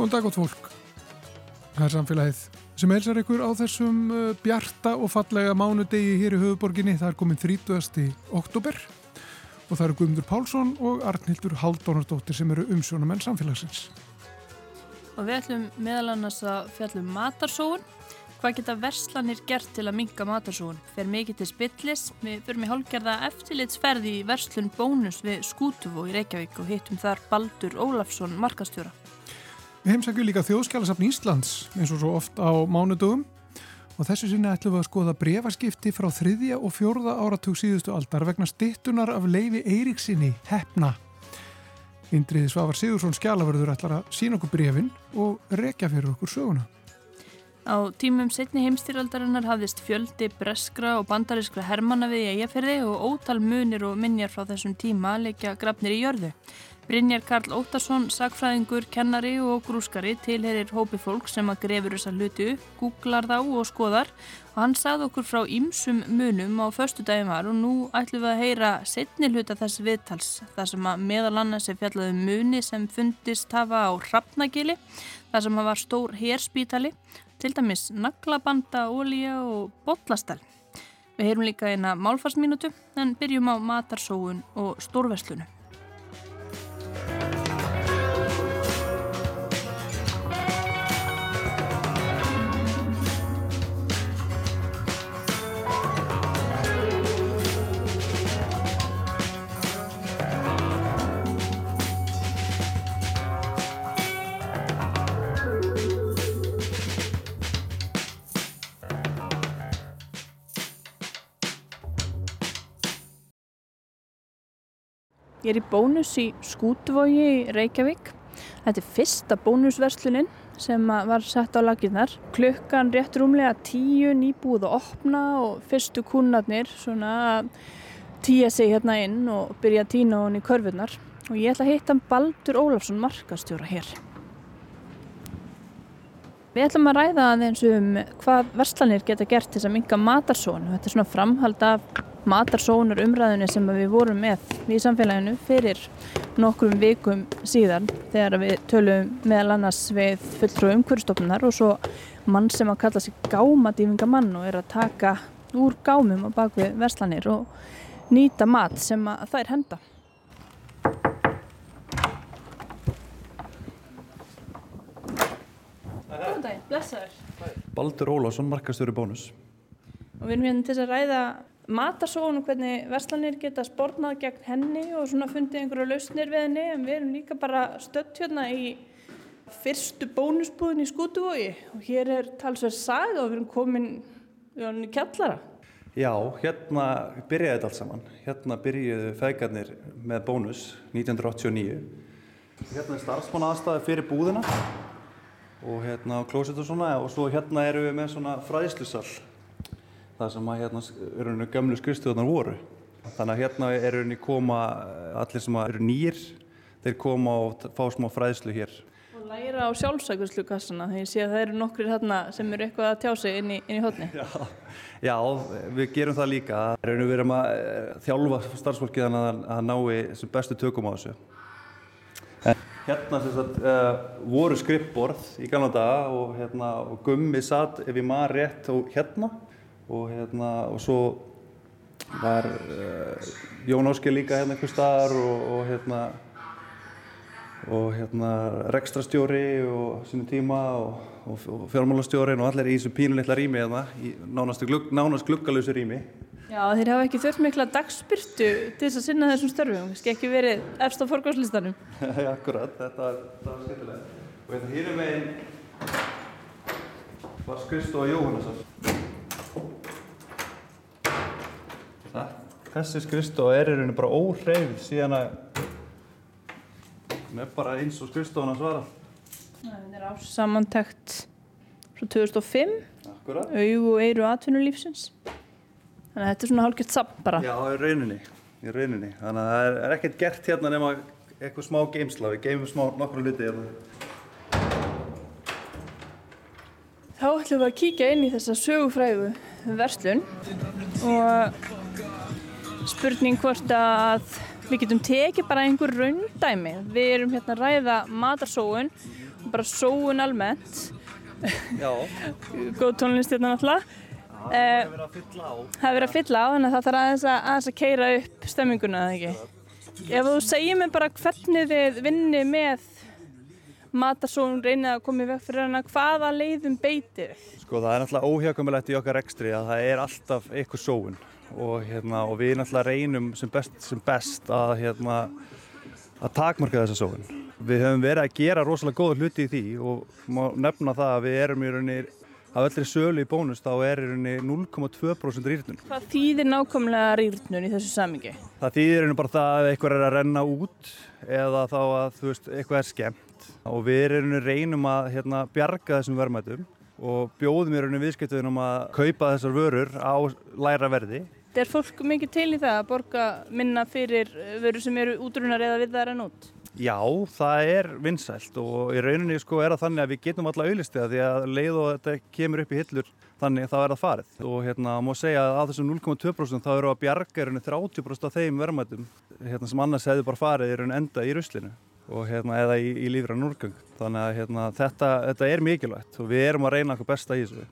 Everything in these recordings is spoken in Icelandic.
Góðan dag átt fólk. Það er samfélagið sem helsar ykkur á þessum uh, bjarta og fallega mánudegi hér í höfuborginni. Það er komin 30. oktober og það eru Guðmundur Pálsson og Arnildur Haldónardóttir sem eru umsjónamenn samfélagsins. Og við ætlum meðal annars að fjallum matarsóun. Hvað geta verslanir gert til að minka matarsóun? Fer mikið til spillis. Við förum í hálgerða eftirlitsferði í verslun bónus við Skútufó í Reykjavík og hittum þar Baldur Ólafsson markastjóra. Við heimsækjum líka þjóðskjálasafn Íslands eins og svo oft á mánudögum og þessu sinni ætlum við að skoða brefaskipti frá þriðja og fjórða áratug síðustu aldar vegna stittunar af Leifi Eiríksinni hefna. Indriði Svavar Sigursson skjálaverður ætlar að sína okkur brefin og rekja fyrir okkur söguna. Á tímum setni heimstýraldarinnar hafðist fjöldi breskra og bandariskra hermanna við í eigafyrði og ótal munir og minjar frá þessum tíma leikja grafnir í jörðu. Brynjar Karl Óttarsson, sagfræðingur, kennari og grúskari tilherir hópi fólk sem að grefur þessa hluti upp, googlar þá og skoðar og hann sagði okkur frá ýmsum munum á förstu daginn var og nú ætlum við að heyra setni hluta þess viðtals þar sem að meðal annars er fjallaði um muni sem fundist hafa á Hrafnagili þar sem hafa stór herspítali til dæmis naglabanda, ólíja og botlastall. Við heyrum líka eina málfarsminutu en byrjum á matarsóun og stórverslunu. Ég er í bónus í Skútvogi í Reykjavík. Þetta er fyrsta bónusverslunin sem var sett á laginnar. Klukkan rétt rúmlega tíu nýbúið að opna og fyrstu að tíja sig hérna inn og byrja að týna hún í körfunar. Og ég ætla að hitta Baldur Ólafsson markastjóra hér. Við ætlum að ræða aðeins um hvað verslanir geta gert til þess að minga matarsónu. Þetta er svona framhald af matarsónur umræðinu sem við vorum með í samfélaginu fyrir nokkrum vikum síðan þegar við tölum meðal annars við fulltrú umhverfstofnunar og svo mann sem að kalla sig gámadýfingamann og er að taka úr gámum á bakvið verslanir og nýta mat sem að það er henda. Góðan dag, blessaður. Baldur Ólásson, markastjóri bónus. Og við erum hérna til að ræða matarsóun og hvernig verslanir geta spórnað gegn henni og svona fundið einhverju lausnir við henni en við erum líka bara stött hérna í fyrstu bónusbúðin í Skútuvogi og hér er talsverð saga og við erum komin í kjallara. Já, hérna byrjaði þetta allt saman. Hérna byrjuðu feðgarnir með bónus 1989. Hérna er starfsmann aðstæði fyrir búðina og hérna klóset og svona og svo hérna eru við með svona fræðslusall það sem að hérna gamlu skristuðunar voru. Þannig að hérna eru henni koma allir sem eru nýjir, þeir koma og fá smá fræðslu hér. Og læra á sjálfsækurslu kassana, þegar ég sé að það eru nokkrir hérna sem eru eitthvað að tjá sig inn í, inn í hodni. Já, já, við gerum það líka. Við erum að þjálfa starfsfólkið þannig að það nái sem bestu tökum á þessu. En hérna sagt, uh, voru skrippborð í gamla daga og, hérna, og gummi satt ef ég maður rétt og hérna og hérna og svo var uh, Jón Ásker líka hérna einhver staðar og, og hérna og hérna rekstrastjóri og sinu tíma og, og, og fjármálastjórin og allir í þessu pínulitla rými hérna, í nánast, glugg, nánast gluggalösu rými. Já, þeir hafa ekki þurft mikla dagspyrtu til þess að sinna þessum störfum, skal ekki verið efst á forgáðslistanum Já, akkurat, þetta var skemmtilega og hérna hér er meginn var Kristóf Jóhannesson Þessi skrifstofa er í rauninu bara óhreyfð síðan að hún er bara eins og skrifstofan að svara. Það er ásamantækt frá 2005, Akkurat. aug og eiru atvinnulífsins. Þannig að þetta er svona hálfgett samt bara. Já, í rauninni, í rauninni. Þannig að það er ekkert gert hérna nema eitthvað smá geimsla. Við geimum smá nokkru hluti Þá ætlum við að kíkja inn í þessa sögufrægu verslun og spurning hvort að Við getum tekið bara einhver raundæmi. Við erum hérna að ræða matarsóun, bara sóun almennt. Já. Góð tónlist hérna náttúrulega. Það er verið að fylla á. Það er verið að fylla á, þannig að það þarf aðeins að, aðeins að keira upp stemminguna, eða ekki? Ef þú segir mér bara hvernig þið vinni með matarsóun, reynið að koma í veg fyrir hana, hvaða leiðum beitir? Sko það er náttúrulega óhjákamilegt í okkar ekstri að það er alltaf eitthvað sóun og, hérna, og við náttúrulega reynum sem best, sem best að, hérna, að takmarka þessa sóun. Við höfum verið að gera rosalega góða hluti í því og má nefna það að við erum í rauninni af öllri sölu í bónus þá er í rauninni 0,2% rýrnun. Hvað þýðir nákvæmlega rýrnun í þessu samingi? Það þýðir í rauninni bara það að eitthvað er að renna út eða þá að þú veist, eitthvað er skemmt og við reynum að hérna, bjarga þessum verðmætum og bjóðum í rauninni viðskiptunum að kaupa þessar vörur á læra verði. Er fólk mikið til í það að borga minna fyrir vörur sem eru útrunar eða við það er enn út? Já, það er vinsælt og í rauninni sko er það þannig að við getum alltaf auðlistið því að leið og þetta kemur upp í hillur þannig þá er það farið og hérna má segja að af þessum 0,2% þá eru að bjarga í rauninni 30% af þeim verðmætum hérna, sem annars hefði bara farið í rauninni enda í ruslinu og hérna eða í, í lífra núrgang þannig að hérna, þetta, þetta er mikilvægt og við erum að reyna okkur besta í þessu.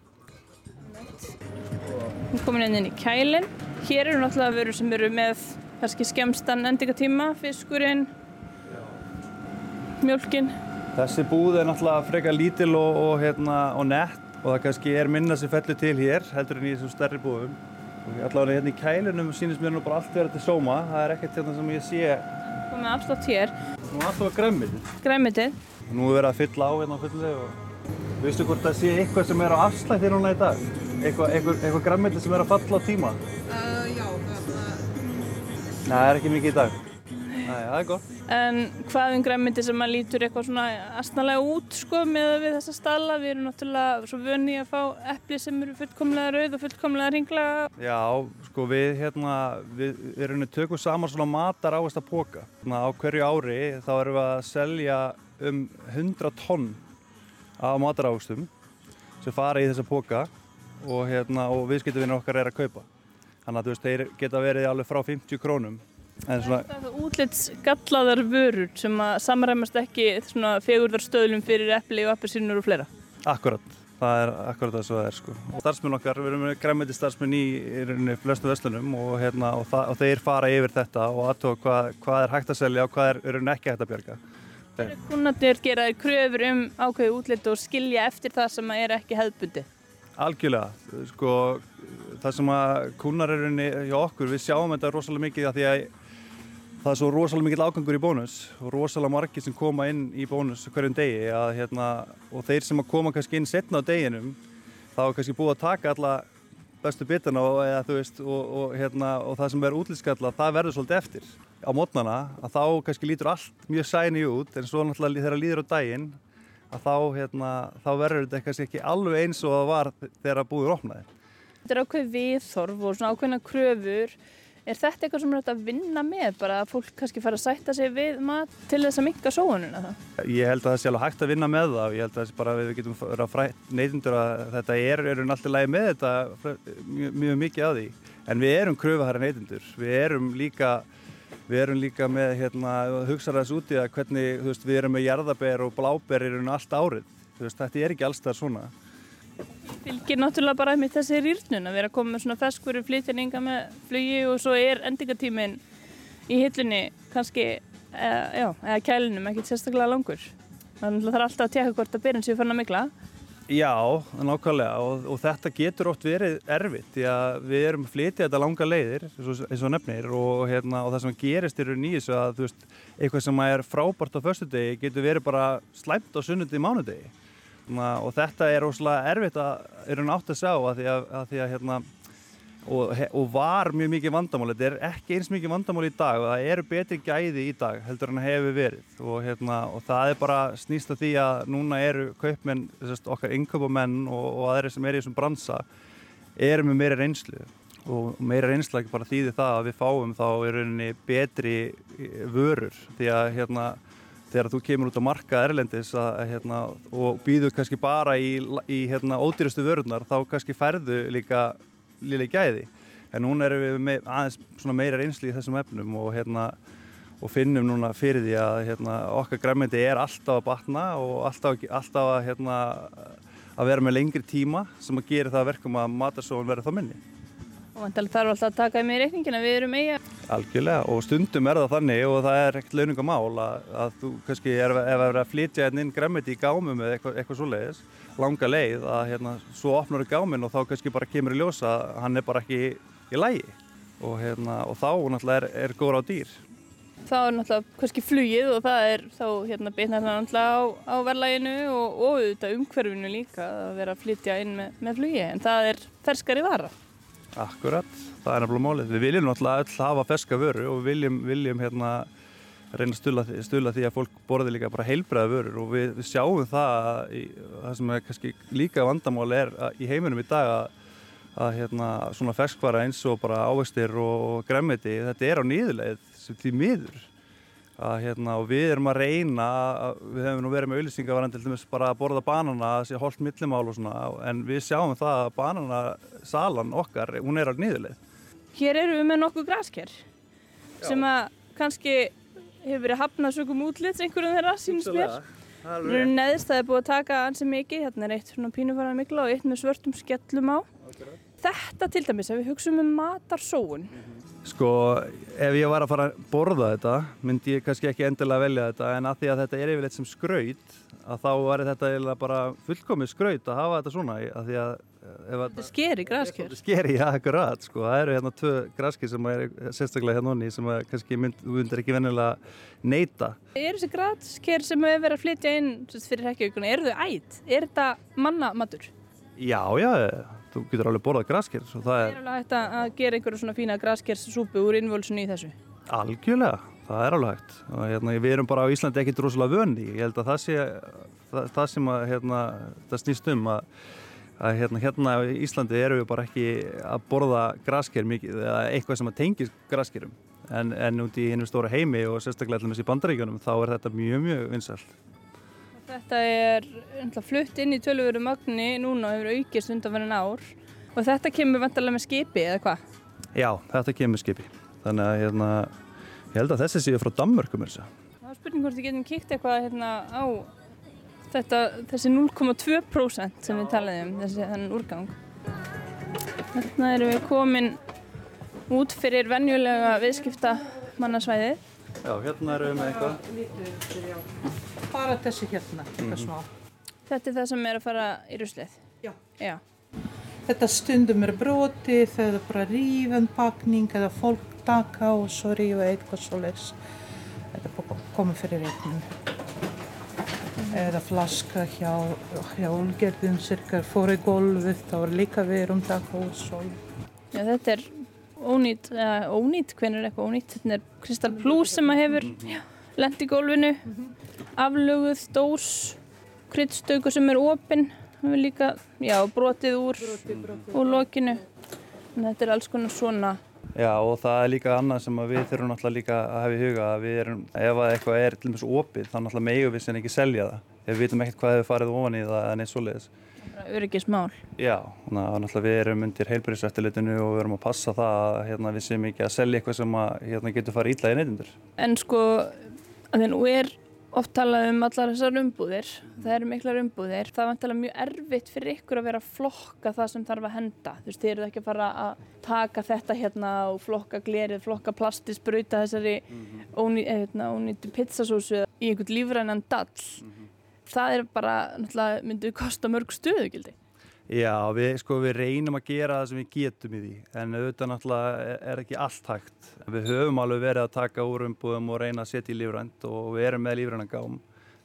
Við komum inn í kælinn. Hér eru náttúrulega vörur sem eru með kannski skemstan endingatíma, fiskurinn, mjölkinn. Þessi búð er náttúrulega frekar lítil og, og, hérna, og nett og það kannski er minna sem fellur til hér heldur en í þessum stærri búðum. Og allavega hérna í kælunum sínist mér nú bara allt verið til sóma. Það er ekkert hérna sem ég sé. Komið afslátt hér. Nú er alltaf græmitið. Græmitið. Nú er verið að fylla á hérna á fullu og veistu hvort það sé eitthvað sem er á afslætti núna í dag? Eitthvað, eitthvað, eitthvað græmitið sem er að falla á tíma? Uh, já, það Nei, það er ekki mikið í dag. Það er gott. En hvað um græmiti sem að lítur eitthvað svona astnalega út sko með við þessa stalla? Við erum náttúrulega svo vöni að fá eppli sem eru fullkomlega rauð og fullkomlega ringlega. Já, sko við hérna, við erum tökum saman svona matar ávist að póka. Á hverju ári þá erum við að selja um 100 tonn af matar ávustum sem fara í þessa póka og, hérna, og viðskiptavinnir okkar er að kaupa. Þannig að þú veist, þeir geta verið alveg frá 50 krónum. En svona, Það er útlits gallaðar vörur sem að samræmast ekki fegurðarstöðlum fyrir eppli og appelsínur og fleira. akkurat, það er akkurat það sem það er sko. Starfsmenn okkar, við erum með græmiti starfsmenn í, í flestu vestlunum og, hérna, og, það, og þeir fara yfir þetta og aðtóa hvað, hvað er hægt að selja og hvað er rauninni ekki hægt að bjarga. Kunnarnir gera þér kröfur um ákveðu útlit og skilja eftir það sem er ekki hefðbundi. Algjörlega, sko, það sem að kunnar er rauninni hjá okkur, við sjáum þetta rosalega mikið að því að það er svo rosalega mikill ágangur í bónus og rosalega margir sem koma inn í bónus hverjum degi að, hérna, og þeir sem koma kannski inn setna á deginum þá er kannski búið að taka alla bestu bitana og, eða, veist, og, og, hérna, og það sem verður útlýtskalla það verður svolítið eftir á mótnana að þá kannski lítur allt mjög sæni út en svo náttúrulega þegar líður á daginn að þá, hérna, þá verður þetta kannski ekki alveg eins og það var þegar búið opnaði. Þetta er ákveð viðþorf og svona ákveðna kröfur. Er þetta eitthvað sem er hægt að vinna með? Bara að fólk kannski fara að sætta sig við mat til þess að minka sóununa það? Ég held að það sé alveg hægt að vinna með það og ég held að bara við getum verið að frætt neytundur að þetta er, erum alltaf lægi með þetta mjög, mjög mikið á því. En við erum kröfuhæra neytundur. Við erum líka, við erum líka með hérna, hugsaðar þessu úti að hvernig veist, við erum með jarðaber og bláber í allt árið. Veist, þetta er ekki alls það svona. Fylgir náttúrulega bara með þessi rýrnun að vera að koma með svona ferskvöru flytninga með flugi og svo er endingatíminn í hillunni kannski, eða, já, eða kælinum ekkert sérstaklega langur. Þannig að það er alltaf að tjekka hvort að byrjun séu fann að mikla. Já, nákvæmlega og, og þetta getur oft verið erfitt því að við erum að flytja þetta langa leiðir eins og, nefnir og, hérna, og það sem gerist eru nýjus að veist, eitthvað sem er frábært á förstu degi getur verið bara slæmt á sunnundi í mánudegi og þetta er óslálega erfitt að er hún átt að sjá að því að, að, því að hérna, og, og var mjög mikið vandamál. Þetta er ekki eins mikið vandamál í dag og það eru betri gæði í dag heldur en hefur verið. Og, hérna, og það er bara snýst að því að núna eru kaupmenn, þessast, okkar innköpumenn og, og aðri sem er í þessum bransa eru með meira reynslu. Og meira reynsla ekki bara þýði það að við fáum þá í rauninni betri vörur. Því að hérna þegar þú kemur út á marka erlendis að, hérna, og býður kannski bara í, í hérna, ódýrustu vörurnar þá kannski færðu líka lili gæði en núna erum við með aðeins meira reynsli í þessum efnum og, hérna, og finnum núna fyrir því að hérna, okkar græmyndi er alltaf að batna og alltaf, alltaf að, hérna, að vera með lengri tíma sem að gera það verkum að matarsóun verður þá minni. Og vantilega þarf alltaf að taka í reikningin að við erum eiga. Algjörlega og stundum er það þannig og það er ekkert launingamál að, að þú kannski er, ef það er að flytja hérna inn græmiti í gámum eða eitthvað, eitthvað svo leiðis, langa leið að hérna svo opnar þau gámin og þá kannski bara kemur í ljósa að hann er bara ekki í lægi og, hérna, og þá náttúrulega er, er góður á dýr. þá er náttúrulega kannski flugið og það er þá hérna bitnar það náttúrulega á, á verðlæginu og, og auðvitað umhverfinu líka að vera að flytja inn með, með flugi en það er ferskari vara. Akkurat, það er nefnilega málið. Við viljum náttúrulega öll hafa ferska vöru og við viljum, viljum hérna, reyna að stula stula því að fólk borði líka bara heilbreða vörur og við, við sjáum það, það sem er kannski líka vandamáli er í heiminum í dag að, að hérna, svona ferskvara eins og bara ávextir og gremmiti, þetta er á nýðuleið sem því miður. Að, hérna, og við erum að reyna, að, við hefum nú verið með dæmis bara að borða banana, að sé holdt millimál og svona, en við sjáum það að bananasalan okkar, hún er á nýðuleið. Hér eru við með nokkuð grasker sem að kannski hefur verið hafnað sökum útlits einhverjum þeirra sínst mér. Það eru neðst, það er búið að taka ansi mikið, hérna er eitt svona pínufarað mikla og eitt með svörtum skellum á. Þetta til dæmis, ef við hugsaum um matarsóun, Sko, ef ég var að fara að borða þetta, myndi ég kannski ekki endilega velja þetta, en að því að þetta er yfirleitt sem skraut, að þá var þetta bara fullkomið skraut að hafa þetta svona, að því að þetta er skeri grasker. Þetta er skeri, já, akkurat, sko, það eru hérna tvö graskir sem er sérstaklega hérna onni sem kannski mynd, myndir ekki vennilega neyta. Er þessi grasker sem hefur verið að flytja inn fyrir hekkiaukuna, eru þau ætt? Er þetta mannamatur? Já, já, þú getur alveg borðað grasker Það er, er alveg hægt að gera einhverju svona fína graskerssúpu úr innvölsunni í þessu. Algjörlega, það er alveg hægt. Og hérna, við erum bara á Íslandi ekkert rosalega vöndi ég held að það sé það, það sem að hérna, það snýst um að, að hérna, hérna á Íslandi erum við bara ekki að borða grasker mikið eða eitthvað sem að tengis graskerum en, en út í hennum stóra heimi og sérstaklega allir með þessi bandaríkjunum þá er þetta mjög mjög vinsalt Þetta er flutt inn í tölvöru magni núna og hefur aukist undanverðin ár. Og þetta kemur vantarlega með skipi eða hvað? Já, þetta kemur með skipi. Þannig að hérna, ég held að þessi séu frá Danmörkum þess að Það er spurning hvort við getum kíkt eitthvað hérna á þetta, þessi 0,2% sem við talaðum um, þessi þennan úrgang. Þarna erum við komin út fyrir venjulega viðskipta mannasvæði Já, hérna erum við með eitthvað bara þessi hérna, mm -hmm. Þetta er það sem er að fara í ruslið? Já. Já. Þetta stundum er brotið, það er bara rífan pakning eða fólk taka og svo rífa eitthvað svo leiðs. Þetta er komið fyrir reiknum. Eða flaska hjá, hjá úlgerðum cirka fór í gólfið, þá er líka við um taka og svo. Já, þetta er ónýtt, eða ónýtt, hvernig er eitthvað ónýtt? Þetta er Kristal Plus sem að hefur lend í gólfinu. Mm -hmm aflöguð dós kryddstöku sem er opinn. Líka, já, brotið úr brotið, brotið. úr lokinu. En þetta er alls konar svona. Já og það er líka annað sem við þurfum náttúrulega líka að hafa í huga að við erum, ef eitthvað er til og meins opið þá náttúrulega megum við sem ekki selja það. Ef við vitum ekkert hvað hefur farið ofan í það en eitt svoleiðis Öryggismál Já, náttúrulega við erum undir heilbærisrættilitinu og við erum að passa það að hérna, við sem ekki að selja eitthvað sem að, hérna, getur farið ítla í neytundur En sko, að þenn og er oft talað um allar þessar umbúðir það eru miklar umbúðir það er vantilega mjög erfitt fyrir ykkur að vera að flokka það sem þarf að henda þú veist, þið eru ekki að fara að taka þetta hérna og flokka glerið, flokka plasti spröyta þessari mm -hmm. óný, eh, hérna, ónýttu pizzasósu í einhvern lífrænan dall mm -hmm. Það er bara, náttúrulega, myndið kosta mörg stöðugildi Já, við, sko, við reynum að gera það sem við getum í því en auðvitað náttúrulega er ekki allt hægt. Við höfum alveg verið að taka úr umbúðum og reyna að setja í lífrænt og við erum með lífræna gám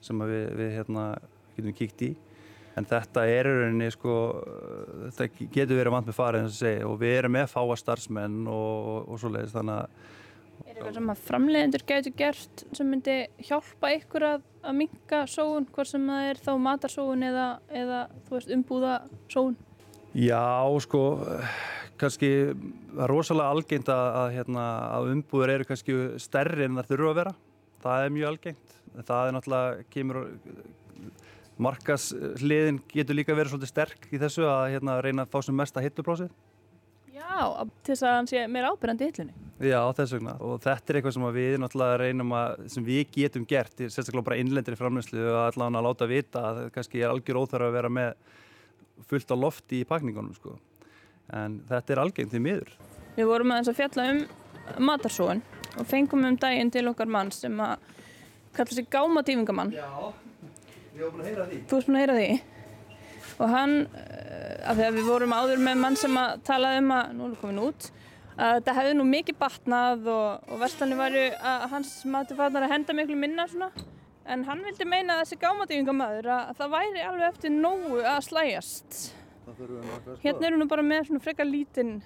sem við, við hérna, getum kíkt í. En þetta er rauninni, sko, þetta getur verið vant með farið eins og segja og við erum með fáa starfsmenn og, og, og svo leiðist þannig að Er eitthvað sem að framleiðendur getur gert sem myndi hjálpa ykkur að, að minka sóun, hvort sem það er þá matarsóun eða, eða umbúða sóun? Já, sko, kannski rosalega algengt að, að, hérna, að umbúður eru kannski stærri en það þurfa að vera. Það er mjög algengt. Það er náttúrulega, kemur markasliðin getur líka verið svolítið sterk í þessu að hérna, reyna að fá sem mesta hittuprósið. Já, til þess að hann sé meira ábyrgandi í hillunni. Já, þess vegna. Og þetta er eitthvað sem við náttúrulega reynum að, sem við getum gert, sérstaklega bara innlendir í framlýslu og allavega að láta vita að kannski er algjör óþarf að vera með fullt á lofti í pakningunum, sko. En þetta er algengt því miður. Við vorum aðeins að fjalla um matarsóun og fengum um daginn til okkar mann sem að kalla sig gáma tífingamann. Já, var búin að heyra því. Þú búin að heyra því? Og hann, af því að við vorum áður með mann sem að talaði um að, nú erum við komin út, að þetta hefði nú mikið batnað og, og verslanir væri að hans mati farnar að henda miklu minna svona. En hann vildi meina að þessi gámatífingamæður að það væri alveg eftir nógu að slæjast. Hérna eru nú bara með svona frekar lítinn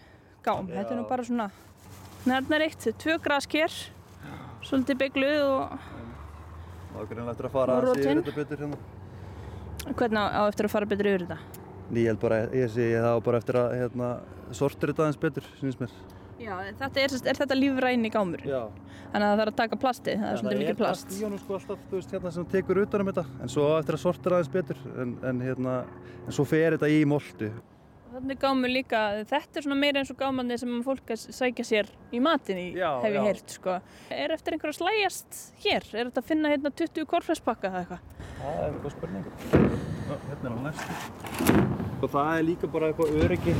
gám. Þetta er nú bara svona, hérna er eitt, tvö grasker, svolítið byggluð og Það er greinlega eftir að fara að séu þetta betur hérna. Hvernig á, eftir að fara betur yfir þetta? Ég held bara, ég sé það á bara eftir að hérna, sortir þetta aðeins betur, syns mér. Já, þetta er, er þetta lífræni gámur? Já. Þannig að það þarf að taka plastið, það er svolítið mikið plast. Það er plast í honum sko alltaf, þú veist, hérna sem tekur utan um þetta, en svo eftir að sortir aðeins betur, en, en hérna, en svo fer þetta í moltu. Þannig gámur líka, þetta er svona meira eins og gámandi sem fólk að sækja sér í matin í, Já, hef ég já. heyrt, sko. Er eftir einhver að slæjast hér? Er þetta að finna hérna 20 korflespakka eða eitthvað? Það er eitthvað spurning. Ó, hérna er hann næst. Og það er líka bara eitthvað öryggi.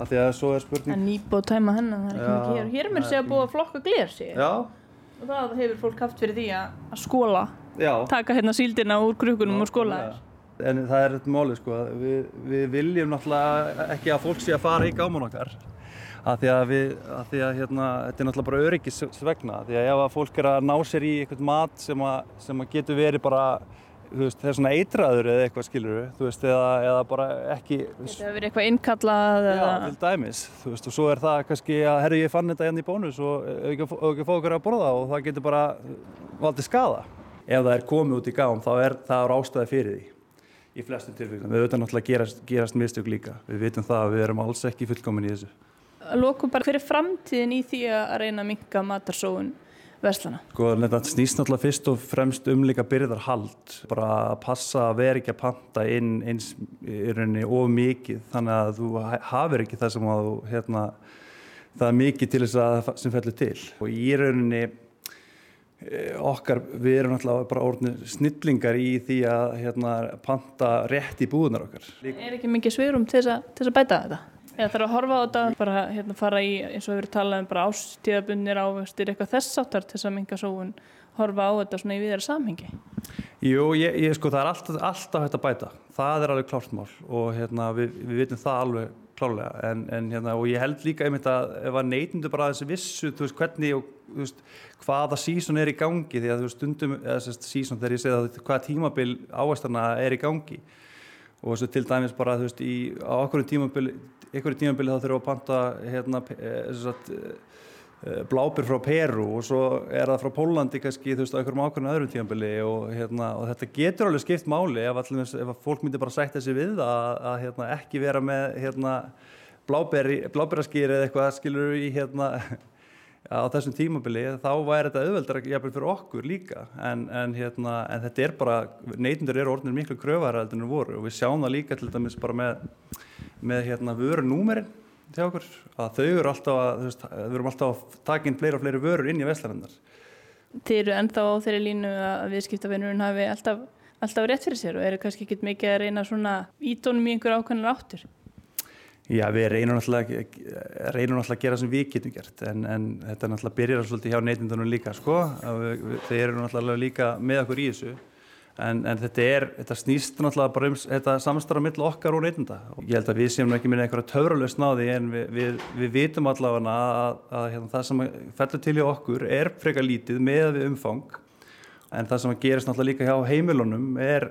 Af því að svo er spurning. Það er nýbúið að tæma hennan, það er ekki Já, mikið hér. Hér er mér það segja er búið að flokka gler, sé ég. Já, Og það hefur fólk haft fyrir því að, að skóla, já. taka hérna síldina úr krukunum og skóla þér. En það er þetta máli sko, að við, við viljum náttúrulega ekki að fólk sé að fara í gáman okkar. Af því að við, af því að hérna, þetta er náttúrulega bara öryggisvegna. Því að ef að fólk er að ná sér í eitthvað mat sem að, sem að getur verið bara, þú veist, það er svona eitraður eða eitthvað skilur þú veist, eða, eða bara ekki, Þetta hefur verið eitthvað innkallað Já, til dæmis, þú veist, og svo er það kannski að, herru, ég fann þetta hérna í bónus og ef ekki, ef ekki að fá okkur að borða og það getur bara valdið skada. Ef það er komið út í gám, þá er það ástæði fyrir því í flestum tilfellum. Við auðvitað náttúrulega gerast, gerast mistök líka. Við vitum það að við erum alls ekki fullkomin í þessu. Lókum bara fyrir framtíðin í því að reyna að minka matarsóun verslana. Sko, þetta snýst náttúrulega fyrst og fremst um líka byrðarhald. Bara að passa að vera ekki að panta inn eins í rauninni of mikið þannig að þú ha- hafir ekki það sem að þú, hérna, það er mikið til þess að sem fellur til. Og í rauninni okkar, við erum náttúrulega bara orðnir snillingar í því að hérna, panta rétt í búðunar okkar. Er ekki mikið sviðrum til þess að, bæta þetta? Eða þarf að horfa á þetta, bara hérna, fara í, eins og við erum talað um, bara ástíðabunir ávextir, eitthvað þess áttar til þess að minka sóun, horfa á þetta svona í viðara samhengi. Jú, ég, ég sko það er alltaf, alltaf hægt að bæta. Það er alveg klárt mál og hérna, við, við vitum það alveg klárlega. En, en hérna, og ég held líka einmitt að ef að neytundu bara þessi vissu, þú veist, hvernig og þú veist, hvaða sísón er í gangi því að þú veist, stundum, eða sérst sísón þegar ég segja að hvaða tímabil áherslarna er í gangi. Og þessu til dæmis bara, þú veist, í, á okkur tímabili, einhverju tímabili þá þurfum við að panta hérna, pe- eh, eh, blábir frá Peru og svo er það frá Pólandi kannski þú veist á einhverjum ákveðnum öðrum tímanbili og, hérna, og þetta getur alveg skipt máli ef, allir, ef fólk myndi bara sætta sig við að, að hérna, ekki vera með hérna, bláberaskýr eða eitthvað skilur í hérna á þessum tímabili þá væri þetta auðveldar jafnvel fyrir okkur líka. En, en, hérna, en þetta er bara neytundur eru orðinir miklu þeir voru og við sjáum það líka til dæmis bara með, með hérna, vörunúmerin hjá okkur að þau eru alltaf að veist, við erum alltaf að taka inn fleiri og fleiri vörur inn í veslarendar Þið eru ennþá á þeirri línu að viðskiptavinnurinn hafi alltaf, alltaf rétt fyrir sér og eru kannski ekki mikið að reyna svona ítónum í einhver ákveðnar áttur. Já, við reynum náttúrulega, reynum náttúrulega að gera sem við getum gert en, en þetta er náttúrulega byrjar svolítið hjá neytindunum líka sko, að við, við, þeir eru náttúrulega líka með okkur í þessu en, en þetta er, þetta snýst náttúrulega bara um þetta samstarf mill okkar og neytinda og ég held að við séum nú ekki minna einhverja töfralöst náði en við, við, við vitum allavega að, að hérna, það sem fellur til hjá okkur er frekar lítið með við umfang en það sem gerist náttúrulega líka hjá heimilunum er,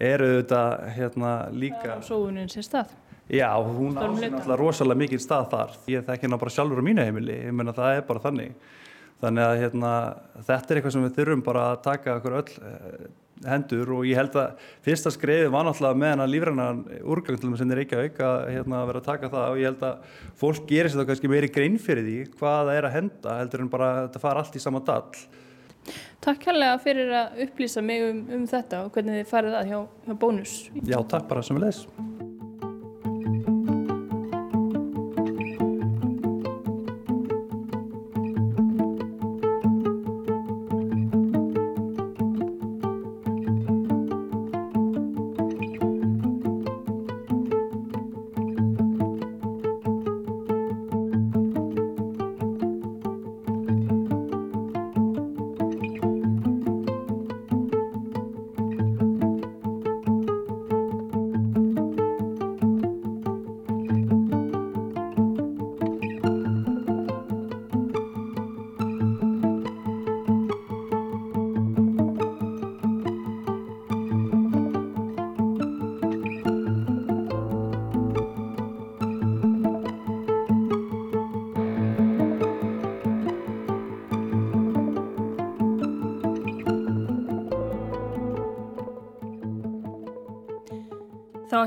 er auðvitað hérna, líka Sóunin sér stað. Já, hún á Stórum sér hluta. náttúrulega rosalega mikið stað þar. Ég þekki hérna bara sjálfur á mínu heimili, ég meina það er bara þannig. Þannig að hérna, þetta er eitthvað sem við þurfum bara að taka okkur öll eh, hendur og ég held að fyrsta skreiði var náttúrulega með hana lífrænan úrgang til þess að er ekki að auka hérna, að vera að taka það og ég held að fólk gerir sér það kannski meiri grein fyrir því hvað það er að henda heldur en bara þetta fara allt í sama dall. Takk hérlega fyrir að upplýsa mig um, um þetta og hvernig þið farið að hjá, hjá bónus. Já, takk bara sem við leys.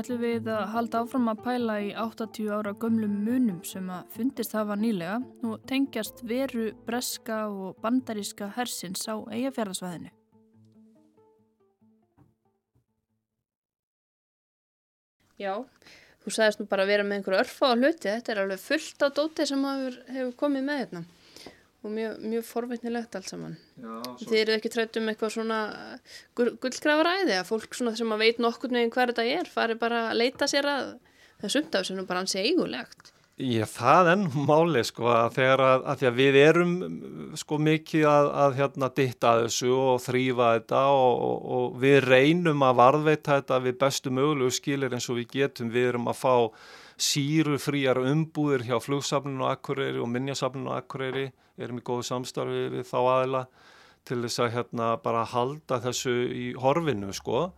Ætlum við að halda áfram að pæla í 80 ára gömlum munum sem að fundist hafa nýlega og tengjast veru, breska og bandaríska hersins á eigafjörðasvæðinu. Já, þú sagðist nú bara að vera með einhverju örfa á hluti, þetta er alveg fullt á dóti sem hefur, hefur komið með hérna og mjög, mjög forveitnilegt allt saman. Já, svo... Þið eru ekki trætt um eitthvað svona gullgrafaræði að fólk sem að veit nokkur neginn hver þetta er fari bara að leita sér að þessum dag sem bara hansi eigulegt. Já, það er máli sko að þegar að, að, að við erum sko mikið að, að hérna ditta þessu og þrýfa þetta og, og, og við reynum að varðveita þetta við bestu mögulegu skilir eins og við getum. Við erum að fá síru fríar umbúðir hjá flugsafninu og akkureyri og minnjasafninu og akkureyri. Erum í góðu samstarfi við þá aðila til þess að hérna bara halda þessu í horfinu sko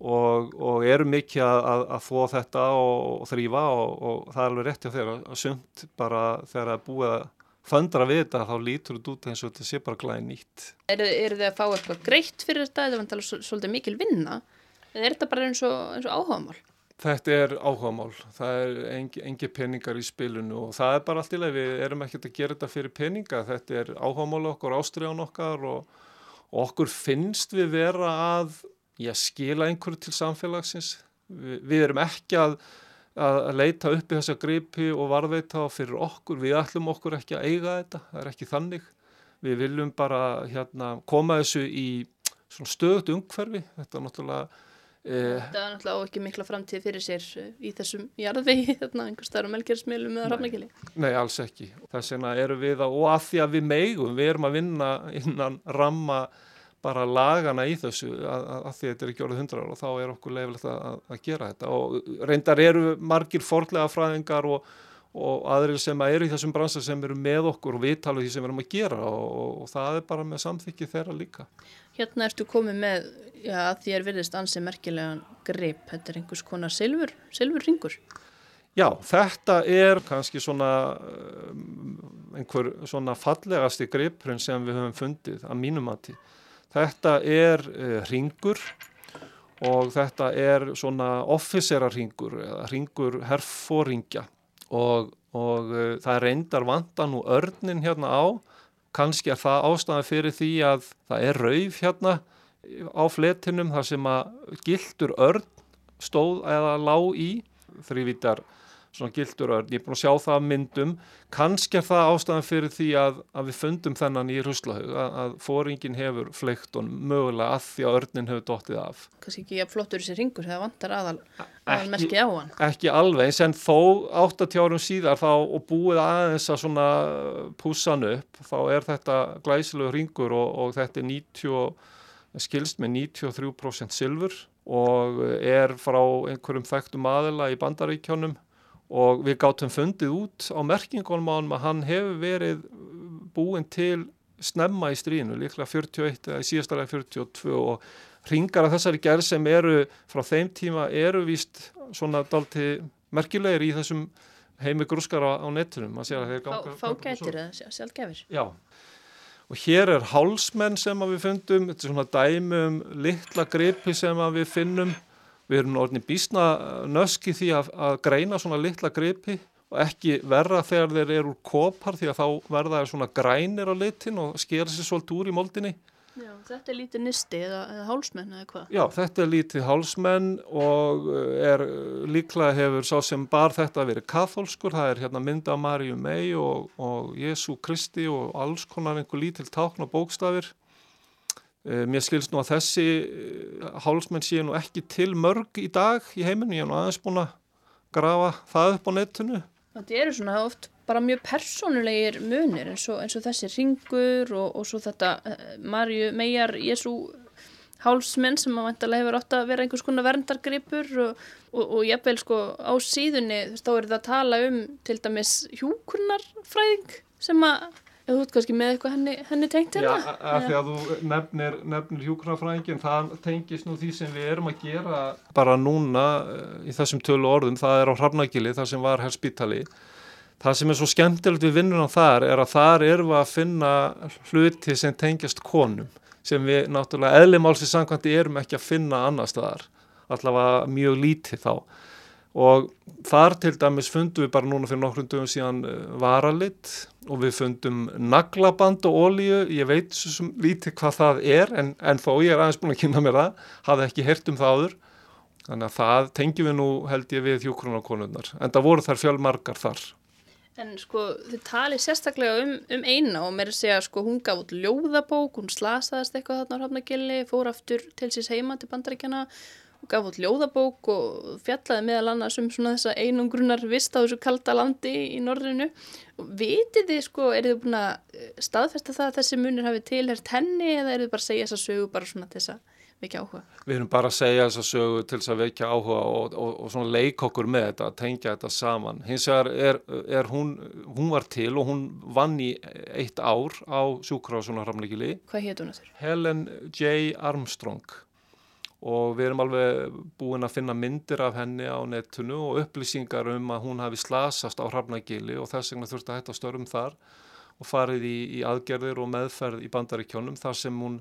og, og eru mikið að, að, þó þetta og, og þrýfa og, og það er alveg rétti á þeirra að sumt bara þegar það er búið að föndra við þetta þá lítur þetta út eins og þetta sé bara glæði nýtt. Eru er þið að fá eitthvað greitt fyrir þetta eða vantar svolítið mikil vinna eða er þetta bara eins og, og áhugamál? Þetta er áhugamál, það er engi, engi peningar í spilinu og það er bara allt í leið, við erum ekkert að gera þetta fyrir peninga, þetta er áhugamál okkur, ástriðan okkar og okkur finnst við vera að ég skila einhverju til samfélagsins. Vi, við erum ekki að, að leita upp í þessa gripi og varðveita fyrir okkur. Við ætlum okkur ekki að eiga þetta, það er ekki þannig. Við viljum bara hérna, koma þessu í stöðut umhverfi. Þetta er náttúrulega... Eh, þetta er náttúrulega ekki mikla framtíð fyrir sér í þessum jarðvegi, hérna, einhver starf melkjörnsmiðlum eða rafnækili. Nei, alls ekki. Þess vegna eru við að, og að því að við megum, við erum að vinna innan ramma bara lagana í þessu að, að, að því þetta er ekki orðið hundra ára og þá er okkur leifilegt að, að gera þetta og reyndar eru margir fordlega fræðingar og, og aðrir sem eru í þessum bransa sem eru með okkur og viðtalu því sem við erum að gera og, og það er bara með samþykki þeirra líka. Hérna ertu komið með, já því er virðist ansið merkilegan grip, þetta er einhvers konar silfur, silfur ringur. Já, þetta er kannski svona einhver svona fallegasti gripurinn sem við höfum fundið að mínum aðtíð Þetta er uh, ringur og þetta er svona officerarringur eða ringur herfóringja og, og uh, það reyndar vantan og örnin hérna á. Kanski er það ástæðan fyrir því að það er rauf hérna á fletinum þar sem að gildur örn stóð eða lág í þrývítar svona gildur örn, ég er búin að sjá það að myndum, kannski er það ástæðan fyrir því að, að við fundum þennan í Ruslahaug, að, að fóringin hefur fleikt og mögulega að því að örnin hefur dóttið af. Kannski ekki að flottur þessi ringur þegar vantar aðal, hann. Ekki alveg, en þó 80 árum síðar þá og búið aðeins að svona púsan upp, þá er þetta glæsilegu ringur og, og þetta er 90, skilst með 93% silfur og er frá einhverjum þekktum aðila í bandaríkjónum og við gáttum fundið út á merkingunum á hann að hann hefur verið búin til snemma í strínu, líklega 41 eða í síðastalega 42 og ringar af þessari gerð sem eru frá þeim tíma eru víst svona dalti merkilegir í þessum heimi grúskara á nettunum Fá, fá gætir eða sjálfgefir Já, og hér er hálsmenn sem við fundum, þetta er svona dæmum litla gripi sem við finnum. Við erum orðin bísna nöski því að, að greina svona litla gripi og ekki verra þegar þeir eru úr kopar því að þá verða þeir svona grænir á litin og skera sér svolítið úr í moldinni. Já, þetta er lítið nisti eða, eða hálsmenn eða hvað? Já, þetta er lítið hálsmenn og eh, er líklega hefur sá sem bar þetta verið katholskur, það er hérna mynda Maríu mei og, og Jésu Kristi og alls konar einhver lítill tákn og bókstafir Eh, mér skilst nú að þessi eh, hálsmenn séu nú ekki til mörg í dag í heiminu, ég hef nú aðeins búin að grafa það upp á netinu. Þetta eru svona oft bara mjög personulegir munir eins og, eins og þessi ringur og, og svo þetta uh, Marju Meijar Jésu hálsmenn sem að vantarlega hefur átt að vera einhvers konar verndargripur og, og ég vel sko á síðunni þá er það að tala um til dæmis hjúkurnarfræðing sem að Þú ert kannski með eitthvað henni, henni tengt hérna? Já, að því að þú nefnir, nefnir hjúknarfræðingin, það tengis nú því sem við erum að gera bara núna eh, í þessum tölu orðum, það er á Hrafnagili, það sem var hér spítali. Það sem er svo skemmtilegt við vinnunum þar er að þar erum við að finna hluti sem tengjast konum, sem við náttúrulega eðlimálsins samkvæmdi erum ekki að finna annar staðar. allavega mjög lítið þá. Og þar til dæmis fundum við bara núna fyrir nokkrum dögum síðan uh, varalitt og við fundum naglaband og ólíu, ég veit svo lítið hvað það er en, en þó ég er aðeins búin að kynna mér það, hafði ekki hert um það áður. Þannig að það tengjum við nú held ég við hjókronarkonunnar en það voru þar fjölmarkar þar En sko þið talið sérstaklega um, um eina og mér er að segja sko hún gaf út ljóðabók, hún slasaðist eitthvað þarna á Hrafnagilli, fór aftur til síns heima til bandaríkjana og gaf út ljóðabók og fjallaði meðal annars um svona þessa einungrunar vist á þessu kalda landi í norðrinu. Og vitið þið sko, er þið búin að staðfesta það að þessi munir hafi tilhert henni eða er þið bara að segja þessa sögu bara svona til þess að vekja áhuga? Við erum bara að segja þessa sögu til þess að vekja áhuga og, og, og svona leik okkur með þetta, tengja þetta saman. Hins vegar er, er hún, hún var til og hún vann í eitt ár á sjúkrásunar Hramleikili. Hvað hétt hún þurr? Helen J. Armstrong og við erum alveg búin að finna myndir af henni á netinu og upplýsingar um að hún hafi slasast á Hramleikili og þess vegna þurfti að hætta störum þar og farið í, í aðgerðir og meðferð í bandaríkjónum þar sem hún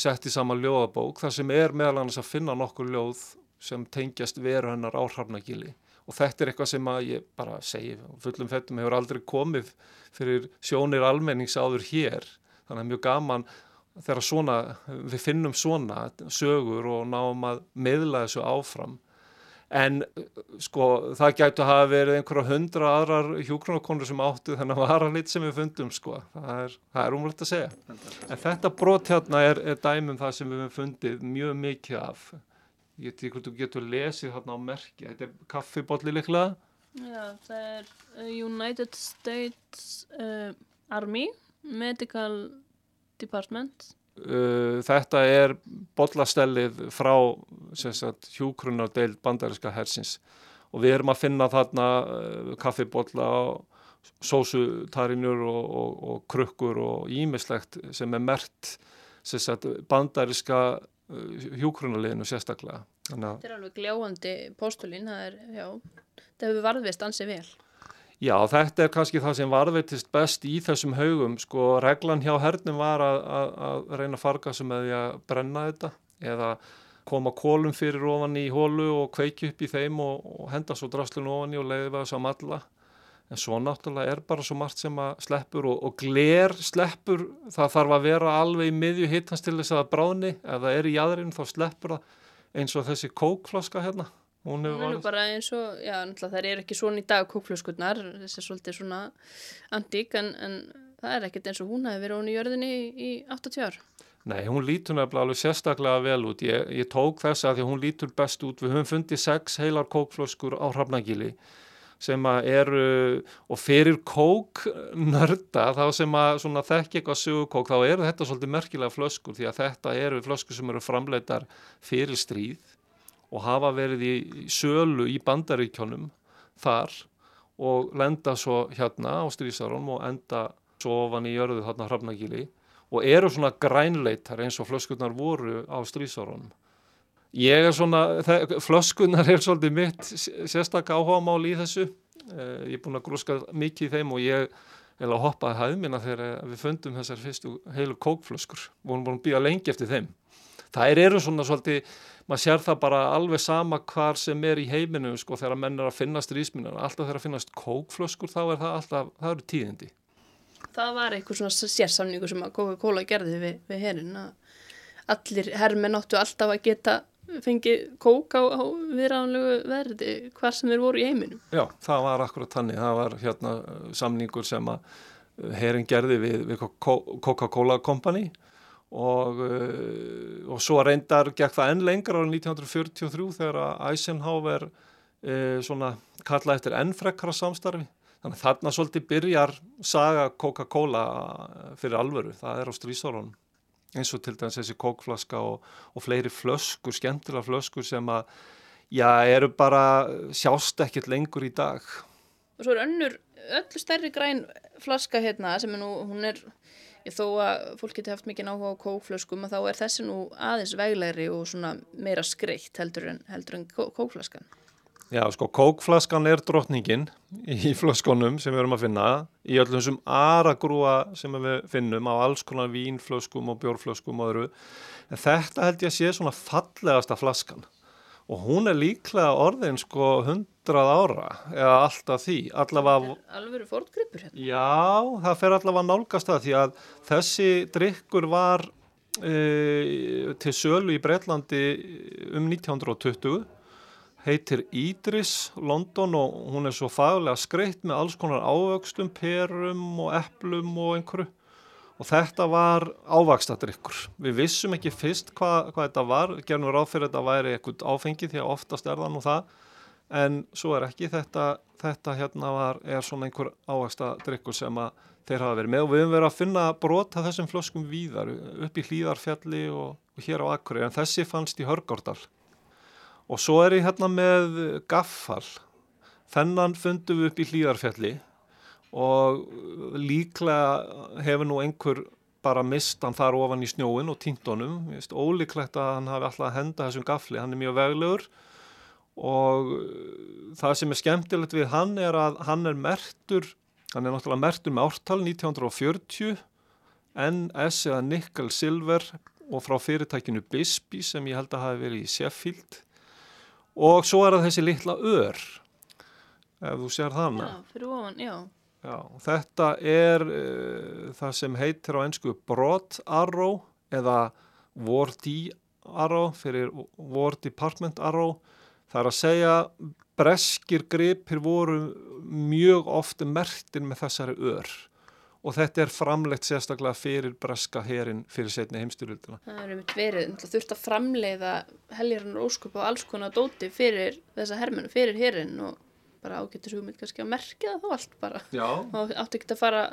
sett í sama ljóðabók þar sem er meðal annars að finna nokkur ljóð sem tengjast veru hennar á Hrafnagili. Og þetta er eitthvað sem að ég bara segi fullum fettum hefur aldrei komið fyrir sjónir almennings áður hér. Þannig að mjög gaman þegar svona, við finnum svona sögur og náum að meðla þessu áfram en sko það gætu að hafa verið einhverja hundra aðrar hjúkronakonur sem áttu þennan varalit sem við fundum sko, það er, er umrætt að segja. En þetta brot hérna er, er dæmum það sem við fundið mjög mikið af. Ég veit ekki hvort þú getur lesið hérna á merki, þetta er kaffibotli liklega Já, það er uh, United States uh, Army Medical Department Uh, þetta er bollastellið frá hjúkrunardeild bandariska hersins. Og við erum að finna þarna uh, kaffibotla sósutarinur og, og, og krukkur og ímislegt sem er mert sagt, bandariska uh, hjúkrunarliðinu sérstaklega. Þetta er alveg gljáandi postulín það, það hefur varðvist ansið vel Já, þetta er kannski það sem varveitist best í þessum haugum. Sko, reglan hjá hernum var að, að, að reyna að farga sem því að brenna þetta eða koma kólum fyrir ofan í hólu og kveiki upp í þeim og, og henda svo draslun ofan í og leiði við þess að matla. En svo náttúrulega er bara svo margt sem að sleppur og, og gler sleppur. Það þarf að vera alveg í miðju hittans til þess að bráni. Ef það er í jæðurinn þá sleppur það eins og þessi kókflaska hérna. Hún er varð... bara eins og, já, það er ekki svona í dag kókflöskurnar, þessi er svolítið svona antík en, en það er ekkert eins og hún hefði verið hún í jörðinni í, í 80 ár. Nei, hún lítur nefnilega alveg sérstaklega vel út. Ég, ég tók þess að því hún lítur best út. Við höfum fundið sex heilar kókflöskur á Hrafnagíli sem að eru, og fyrir kóknörda, þá sem að þekk eitthvað sögu kók, þá eru þetta svolítið merkilega flöskur því að þetta eru flöskur sem eru framleitar fyrir stríð og hafa verið í sölu í bandaríkjónum þar og lenda svo hérna á strísarum og enda svo ofan í jörðu þarna hrafnagíli og eru svona grænleitar eins og flöskurnar voru á strísarunum. Ég er svona, flöskurnar er svolítið mitt sérstaklega áhuga mál í þessu. Eh, ég er búin að grúska mikið í þeim og ég eða hoppaði hæðmina þegar við fundum þessar fyrstu heilu kókflöskur. Vorum búin að býja lengi eftir þeim. Það eru svona svolítið maður sér það bara alveg sama hvar sem er í heiminu sko þegar menn er að finna strísminar alltaf þegar að finnast kókflöskur þá er það alltaf, það eru tíðindi. Það var eitthvað svona sérsamningu sem að Coca-Cola gerði við, við herin að allir herrmenn áttu alltaf að geta fengið kók á, á viðránlegu verði hvar sem þeir voru í heiminu Já, það var akkurat þannig, það var hérna samningur sem að herin gerði við, við Coca-Cola Company og, uh, og svo reyndar gekk það enn lengra á 1943 þegar Eisenhower uh, svona kalla eftir ennfrekkara samstarfi. Þannig að þarna svolítið byrjar saga Coca-Cola fyrir alvöru, það er á strísárunum eins og til dæmis þessi kókflaska og, og fleiri flöskur, skemmtilega flöskur sem að, já, eru bara sjást ekkert lengur í dag. Og svo er önnur, öllu stærri græn flaska hérna sem er nú, hún er þó að fólk geti haft mikið náhuga á kókflöskum þá er þessi nú aðeins veglegri og svona meira skreitt heldur en, heldur en kókflaskan. Já, sko, kókflaskan er drotningin í flöskonum sem við erum að finna í öllum þessum aragrúa sem við finnum á alls konar vínflöskum og bjórflöskum og öðru. En þetta held ég að sé svona fallegasta flaskan og hún er líklega orðin sko 100 ára eða alltaf því allavega, Alvöru fórtgripur hérna. já, það fer allavega nálgast það því að þessi drikkur var e, til sölu í Breitlandi um 1920 heitir Idris London og hún er svo faglega skreitt með alls konar ávöxtum, perum og eplum og einhverju og þetta var ávakstadrykkur. Við vissum ekki fyrst hvað, hvað þetta var, gerðum ráð fyrir að þetta væri eitthvað áfengi því að oftast er það nú það, en svo er ekki. Þetta, þetta hérna var, er svona einhver ávakstadrykkur sem að þeir hafa verið með. Og við höfum verið að finna brota þessum flöskum víðar upp í hlýðarfjalli og, og hér á Akureyri. En þessi fannst í Hörgárdal. Og svo er ég hérna með gaffal, þennan fundum við upp í hlýðarfjalli og líklega hefur nú einhver bara mist hann þar ofan í snjóin og tíntonum, ólíklegt að hann hafi alltaf að henda þessum gafli, hann er mjög veglegur og það sem er skemmtilegt við hann er að hann er mertur, hann er náttúrulega mertur með ártal 1940 NS eða Nickel Silver og frá fyrirtækinu Bisbee sem ég held að hafi verið í Sheffield og svo er það þessi litla ör ef þú sér þannig. Já, fyrir ofan, já. Já, þetta er uh, það sem heitir á ennsku Broad Arrow eða Wardy Arrow fyrir War Department Arrow. Það er að segja breskir gripir voru mjög ofta mertir með þessari ör og þetta er framleitt sérstaklega fyrir breska herin fyrir setni heimstyrjöldina. Það er einmitt verið, þurft að framleiða helgjarnar óskup og alls konar dóti fyrir þessa hermenu, fyrir herin og bara ágættis hugmynd kannski að merkja það þá allt bara. Já. Og átti ekki að fara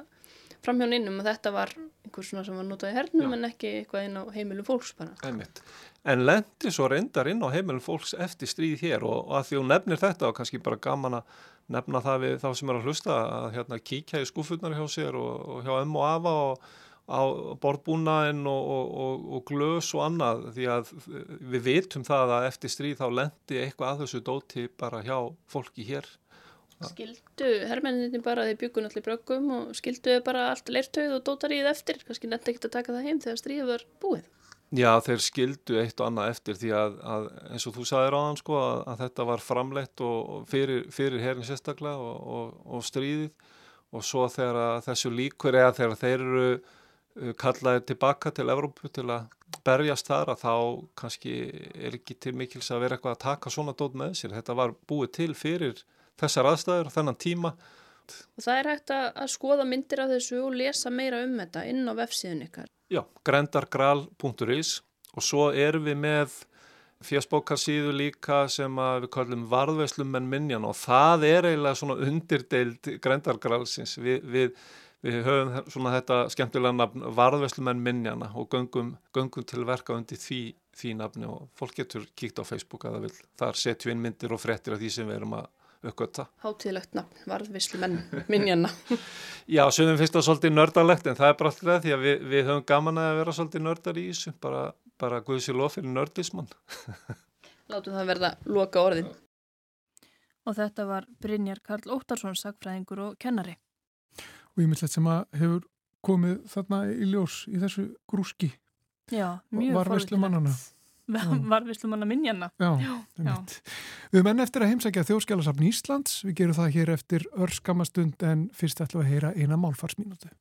fram hjá innum og þetta var einhver svona sem var notað í hernum Já. en ekki eitthvað inn á heimilum fólks bara. Einmitt. En lendi svo reyndar inn á heimilum fólks eftir stríð hér og, og að því hún nefnir þetta og kannski bara gaman að nefna það við þá sem er að hlusta að hérna kíkja í skúfurnar hjá sér og, og hjá M og Afa og á borðbúnaðin og, og, og, og glös og annað því að við vitum það að eftir stríð þá lendi eitthvað að þessu dóti bara hjá fólki hér. Skildu hermenninni bara þeir byggun allir bröggum og skildu bara allt leirtauð og dótaríð eftir, kannski nefndi ekkert að taka það heim þegar stríðið var búið. Já, þeir skildu eitt og annað eftir því að, að eins og þú sagðir á hann sko að, að þetta var framleitt og, og fyrir, fyrir herin sérstaklega og, og, og stríðið og svo þegar þessu líkur eða þegar þeir eru uh, kallaðir tilbaka til Evrópu til að berjast þar að þá kannski er ekki til mikils að vera eitthvað að taka svona dót með sér. Þetta var búið til fyrir þessar aðstæður þennan tíma. Og það er hægt að, skoða myndir af þessu og lesa meira um þetta inn á vefsíðun ykkar. Já, grendargral.is og svo erum við með fjöspókarsíðu líka sem við kallum varðveslum menn minjan og það er eiginlega svona undirdeild grendargralsins. Vi, við, við höfum svona þetta skemmtilega nafn varðveslum menn minjana og göngum, göngum til verka undir því, því nafni og fólk getur kíkt á Facebook að það vil. Þar setjum við inn myndir og frettir af því sem við erum að uppgötta. Hátíðlegt nafn, varðvislu menn, minjana. Já, sögum finnst það svolítið nördalegt en það er bara alltaf það því að við, við höfum gaman að vera svolítið nördar í þessu, bara, bara guðs í lof fyrir nördismann. Látum það verða loka orðin. Og þetta var Brynjar Karl Óttarsson, sagfræðingur og kennari. Og ég myndilegt sem að hefur komið þarna í ljós í þessu grúski Já, mjög varveslumannana. Varvislumanna minjana. Já, já. einmitt. Við erum enn eftir að heimsækja þjóðskjálasafn Íslands. Við gerum það hér eftir örskamastund en fyrst ætlum við að heyra eina málfarsmínútu.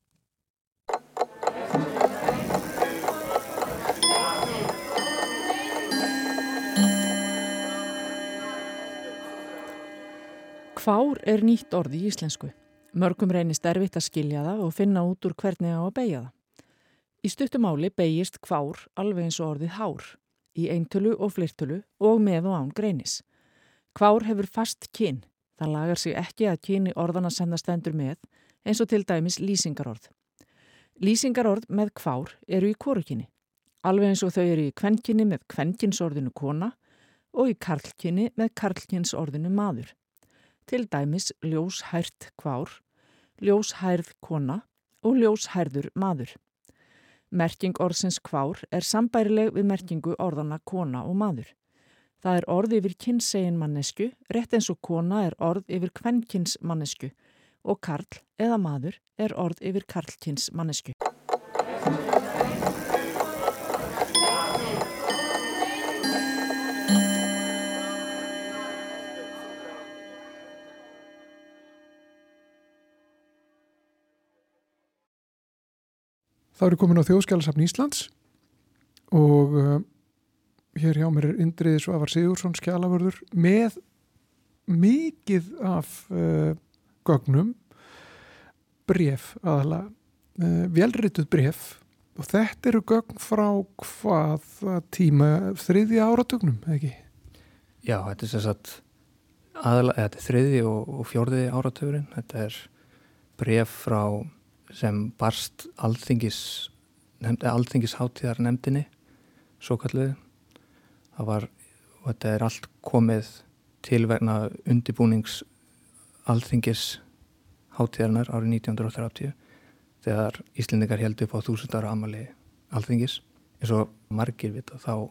Hvár er nýtt orð í íslensku? Mörgum reynist erfitt að skilja það og finna út úr hvernig á að beigja það. Í stuttumáli beigist hvár alveg eins og orðið hár, í eintölu og flirtölu og með og án greinis. Hvár hefur fast kyn, það lagar sig ekki að kyni orðana sem það stendur með, eins og til dæmis lýsingarorð. Lýsingarorð með hvár eru í kórukinni, alveg eins og þau eru í kvenkinni með kvenkinsorðinu kona og í karlkinni með karlkinsorðinu maður til dæmis ljóshært kvár, ljóshærð kona og ljóshærður maður. Merking orðsins kvár er sambærileg við merkingu orðana kona og maður. Það er orð yfir kynnsegin mannesku, rétt eins og kona er orð yfir kvennkynns mannesku og karl eða maður er orð yfir karlkynns mannesku. Þá er ég komin á Þjóðskjálasafn Íslands og uh, hér hjá mér er Indriði Svavar Sigursson skjálavörður með mikið af uh, gögnum bref aðala uh, velrituð bref og þetta eru gögn frá hvað tíma? Þriðja áratögnum, ekki? Já, þetta er sérsagt aðalega, þetta er þriði og, og fjórði áratögurinn, þetta er bref frá sem barst alþingis alþingisháttíðar nefndinni svo kalluði það var, og þetta er allt komið til vegna undibúnings alþingis háttíðarnar árið 1930 þegar Íslendingar held upp á þúsundara amali alþingis. Eins og margir vita þá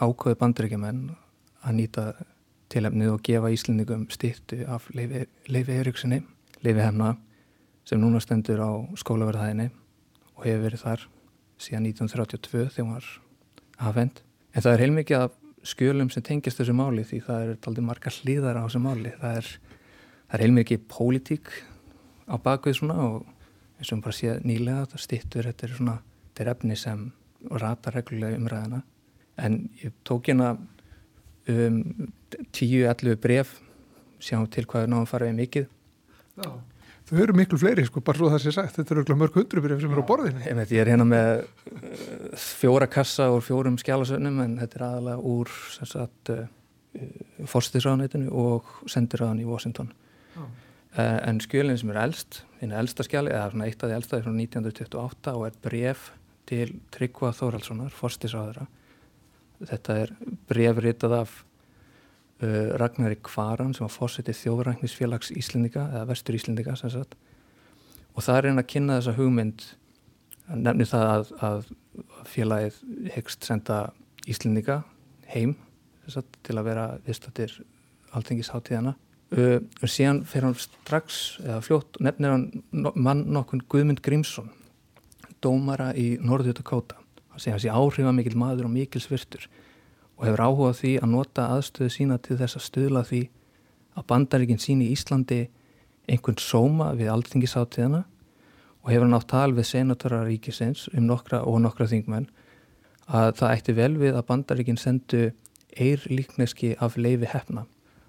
ákveði bandaríkjumenn að nýta tilhemnið og gefa Íslendingum stýttu af Leifi, Eiríkssoni Leifi Hemna sem núna stendur á skólaverðaðinni og hefur verið þar síðan 1932 þegar hún var afhend. En það er heilmikið af skjölum sem tengist þessu máli því það er aldrei marga hlýðar á þessu máli. Það er, það er heilmikið pólitík á bakvið svona og eins og við bara séð nýlega þetta stittur, þetta er svona, þetta er efni sem ratar reglulega umræðina. En ég tók hérna um 10-11 bref sjáum til hvað er náðan farið mikið. Já. Þau eru miklu fleiri, sko, bara svo það sé sagt. Þetta eru mörg hundrubrif sem eru á borðinu. Ég, ég er hérna með uh, fjóra kassa úr fjórum skjálasögnum en þetta er aðalega úr uh, fórstisraðanætinu og sendiráðan í Washington. Uh, en skjölinn sem er eldst, einu eldsta skjáli, eða svona eitt af því eldsta er frá 1928 og er bref til Tryggva Þóraldssonar, fórstisraðara. Þetta er bref ritað af Ragnari Kvaran sem var fórsetið þjóðræknisfélags Íslendinga eða vestur Íslendinga sem sagt. Og það er einn að kynna þessa hugmynd nefnir það að, að félagið hegst senda Íslendinga heim sagt, til að vera viðstattir alþengisháttíðana uh, og síðan fer hann strax eða fljótt nefnir hann mann nokkun Guðmund Grímsson dómara í Norður Dakota hann segja hans í áhrifamikil maður og mikil svirtur og hefur áhugað því að nota aðstöðu sína til þess að stuðla því að bandaríkinn síni í Íslandi einhvern sóma við aldringisáttíðana og hefur nátt tal við senatora ríkisins um nokkra og nokkra þingmenn að það ætti vel við að bandaríkinn sendu eir líkneski af leifi hefna.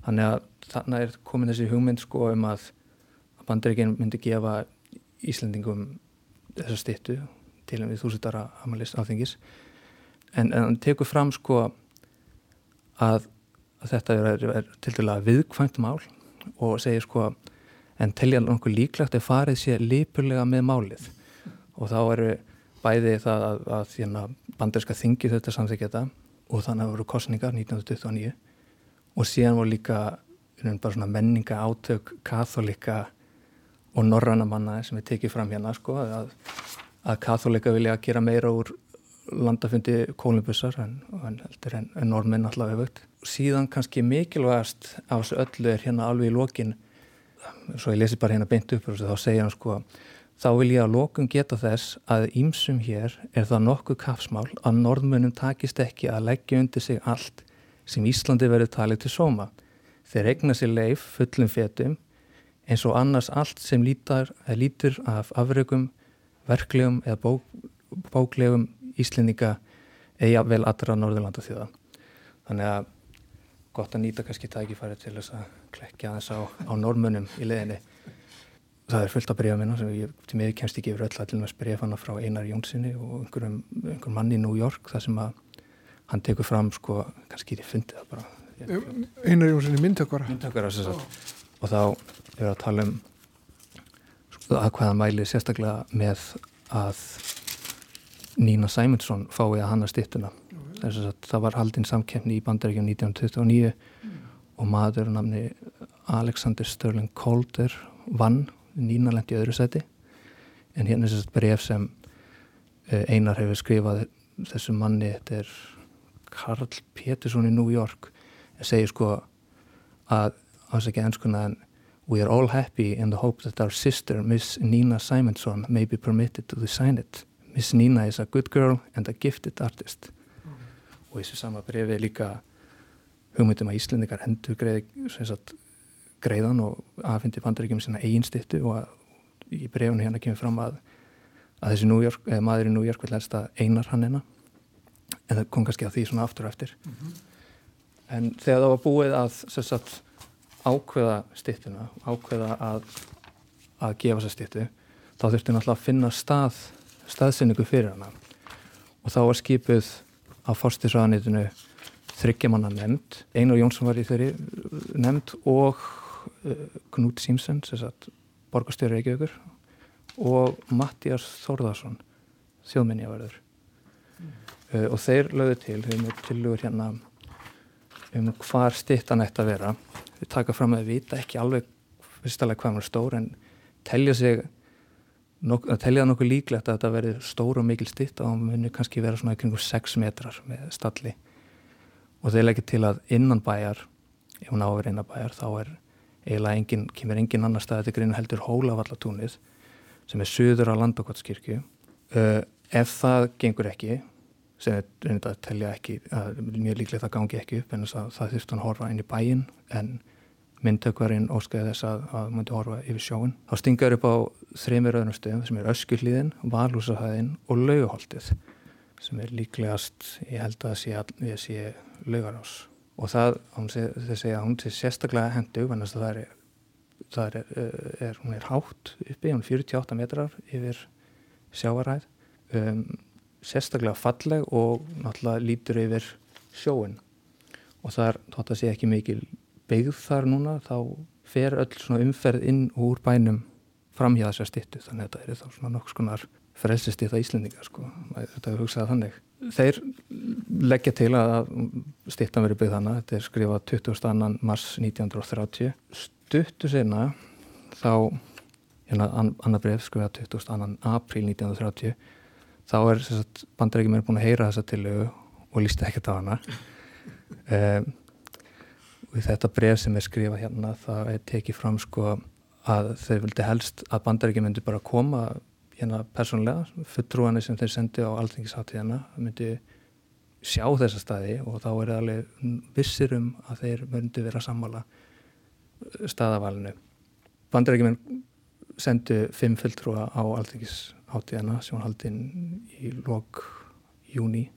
Þannig að þannig er komin þessi hugmynd sko um að, bandaríkinn myndi gefa Íslandingum þessa stittu til en við þúsutara amalist áþingis en hann tekur fram sko að, að þetta er, er til dæla viðkvæmt mál og segir sko en telja nokkuð líklegt að farið sé lípurlega með málið. Og þá eru bæði það að, að þérna banderska þingi þetta samþykja þetta og þannig að það voru kostningar 1929 og síðan voru líka menninga átök katholika og norranna manna sem er tekið fram hérna sko að, að katholika vilja gera meira úr landafundi kólubussar en, en en, en normin alltaf hefut. Síðan kannski mikilvægast af þessu öllu er hérna alveg í lokin, svo ég lesi bara hérna beint upp og þá segja hann sko þá vil ég að lokum geta þess að ímsum hér er það nokkuð kapsmál að norðmunum takist ekki að leggja undir sig allt sem Íslandi verður talið til sóma. Þeir egna sér leif fullum fetum eins og annars allt sem lítar, lítur af afrögum, verklegum eða bók, bóklegum Íslendinga eða vel allra Norðurlanda þjóða. Þannig að gott að nýta kannski tækifæri til þess að klekja þess á, á normunum í leðinni. Það er fullt af bregða minna sem ég til miður kemst ekki yfir öll að til og með breyfana frá Einar Jónssoni og einhverjum, einhverjum manni í New York þar sem að hann tekur fram sko, kannski þið fundið það bara. Einar Jónssoni myndtökvara. Myndtökvara, sem sagt. Og þá er að tala um sko, að hvaða mæli sérstaklega með að Nína Sæmundsson fái að hanna stittuna þess að það var haldinn samkefni í bandaríkjum 1929 mm. og maður namni Alexander Sterling Calder vann. Nína lendi öðru seti en hérna er þess að bref sem eh, Einar hefur skrifað þessu manni, þetta er Karl Petersson í New York. Að segja sko að ásækja ennskuna en We are all happy in the hope that our sister Miss Nina Simonsson may be permitted to design it Miss Nina is a good girl and a gifted artist mm. og þessu sama brefi líka hugmyndum að Íslendingar endur greið, greiðan og aðfindi bandaríkjum sinna eigin stittu og að, í brefinu hérna kemur fram að að þessi York, maður í New York vil helst að einar hann eina en það kom kannski að því svona aftur og eftir mm -hmm. en þegar það var búið að sagt, ákveða stittuna ákveða að, að gefa sér stittu þá þurfti náttúrulega að finna stað staðsynningu fyrir hana. Og þá var skipuð á fórstisraðanitinu þryggjamanna nefnd. Einar Jónsson var í þeirri nefnd og uh, Knút Símsen borgarstjóri Reykjavíkur og Mattias Þórðarsson þjóðmenniaverður mm. uh, og þeir lögðu til við erum tilugur hérna um hvar stittan ætti að vera. Við taka fram að við vita ekki alveg fyrstulega hvað er stór en telja sig nok telja það nokkuð líklegt að þetta verði stór og mikil stitt og hann munir kannski vera svona kring 6 metrar með stalli. Og þeir leggja til að innan bæjar ef hún áver innan bæjar þá er eiginlega engin, kemur engin annar stað til greinu heldur Hólavallatúnið sem er söður á Landakotskirkju uh, ef það gengur ekki sem er reynda að telja ekki að mjög líklegt að gangi ekki upp en það, það þurft hann að horfa inn í bæin en myndtökvarinn óskæði þess að, að myndi horfa yfir sjóun þá stingar upp á þreymir öðnum stöðum sem er Öskullíðin, Valhúsahæðin og Laugaholtið sem er líklegast, ég held að sé, sé laugarás. Og það, þeir segja að hún sé sérstaklega hendu, þannig að það er, það er, eh, er, hún er hátt uppi, hún er 48 metrar yfir sjáaræð, um, sérstaklega falleg og náttúrulega lítur yfir sjóin og það er, þótt að sé ekki mikil beigð þar núna, þá fer öll svona umferð inn úr bænum framhjá þessar stittu, þannig að þetta er þá svona nokks konar frelsist í það Íslendinga sko, þetta er hugsað þannig. Þeir leggja til að stittan verið byggð hana, þetta er skrifað 22. mars 1930. Stuttu sena þá, hérna annar breyf skrifað 22. april 1930, þá er bandarækjum er búin að heyra þessa tilögu og lísta ekkert á hana. Um, og þetta breyf sem er skrifað hérna, það er tekið fram sko að þeir vildi helst að bandarækjum myndi bara koma hérna persónlega, fulltrúanir sem þeir sendi á alþengisáttíðana myndi sjá þessa staði og þá er það alveg vissir um að þeir myndi vera sammála uh, staðavalinu. Bandarækjumenn sendu fimm fulltrúa á alþengisáttíðana sem var haldinn í lok júni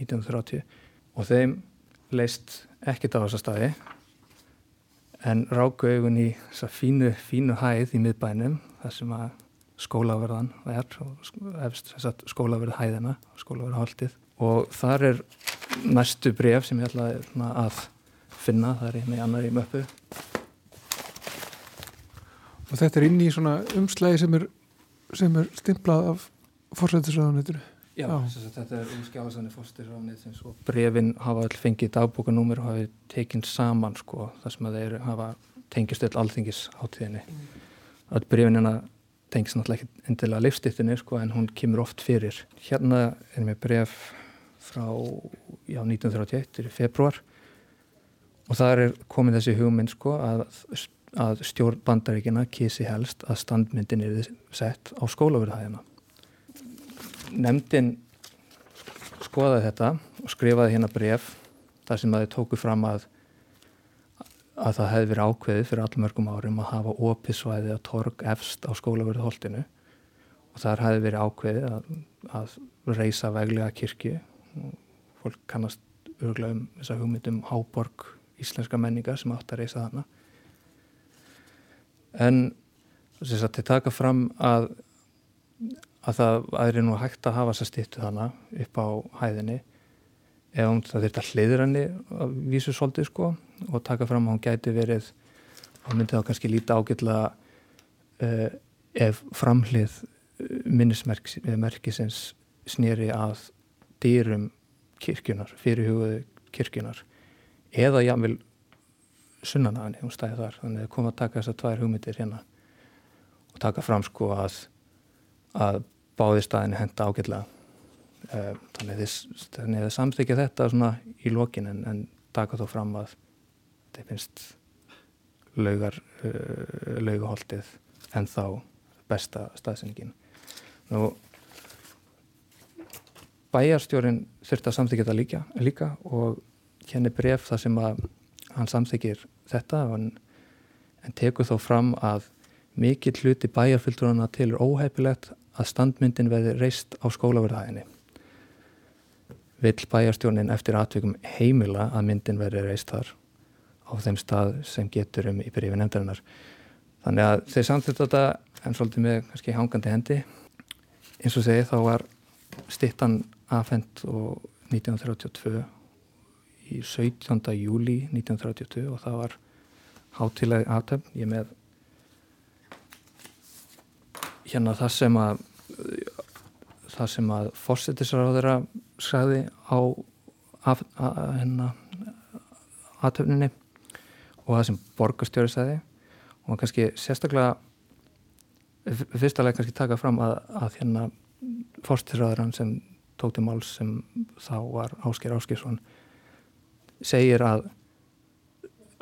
1930 og þeim leist ekkit á þessa staði en ráku augun í þessa fínu, fínu hæð í miðbænum þar sem að skólaverðan er skólaverð hæðina skólaverð haldið og þar er næstu bref sem ég ætla að finna, það er hérna í annar í möppu. Og þetta er inn í svona umslægi sem er, er stimplað af fórsættisraðanituru Já, Já. þetta er umskjáðsanir fórsættisraðanit og brefin hafa all fengið dagbókanúmer og hafi tekinn saman sko, þar sem að þeir hafa tengist öll alþingis átíðinni mm. öll brefin hérna tengis náttúrulega ekki endilega livstýttinni sko, en hún kemur oft fyrir. Hérna er mér bref frá já, 1931 í februar og það er komin þessi hugmynd sko, að, að stjórn bandaríkina kísi helst að standmyndin er sett á skólaverðahæðina. Nemndin skoðaði þetta og skrifaði hérna bref þar sem að þau tóku fram að að það hefði verið ákveðið fyrir allmörgum árum að hafa opisvæði að torg efst á skólaverðu holdinu og þar hefði verið ákveðið að, að reysa veglega kirkju. Og fólk kannast örgulega um þessa hugmyndum háborg íslenska menningar sem átt að reysa þarna. En þess að til taka fram að að það er nú hægt að hafa þessa stýttu þarna upp á hæðinni ef hún það þurft að hliður henni að vísu svolítið sko og taka fram að hún gæti verið hún myndi þá kannski líta ágjörlega uh, eh, ef framhlið eh, minnismerkisins snýri að dýrum kirkjunar, fyrirhugðu kirkjunar eða jámil sunnan að henni, hún stæði þar. Þannig að koma að taka þessar tvær hugmyndir hérna og taka fram sko að að báði staðinu henda ágjörlega Eh, þannig að þið samþykja þetta svona í lokin en, en taka þó fram að þetta finnst laugar uh, laugaholtið en þá besta staðsendingin nú bæjarstjórin þurft að samþykja þetta líka, líka og henni bref þar sem að hann samþykir þetta en, en tekur þó fram að mikill hluti bæjarfylgdurana til er óheipilegt að standmyndin veði reist á skólaverðaðinni. Vill bæjarstjónin eftir atvikum heimila að myndin veri reist þar á þeim stað sem getur um í byrjifi nefndarinnar. Þannig að þeir samþýtt þetta en svolítið með kannski hangandi hendi. Eins og segi þá var stittan afhengt og 1932 í 17. júli 1932 og það var hátileg aftöfn. Ég með hérna það sem að það sem að fórsetisraður sagði á af, að, hérna aðtöfninni og það sem borgastjóri sagði. Og kannski sérstaklega fyrstulega kannski taka fram að, að hérna fórsetisraður sem tók til máls sem þá var Ásker Áskersson segir að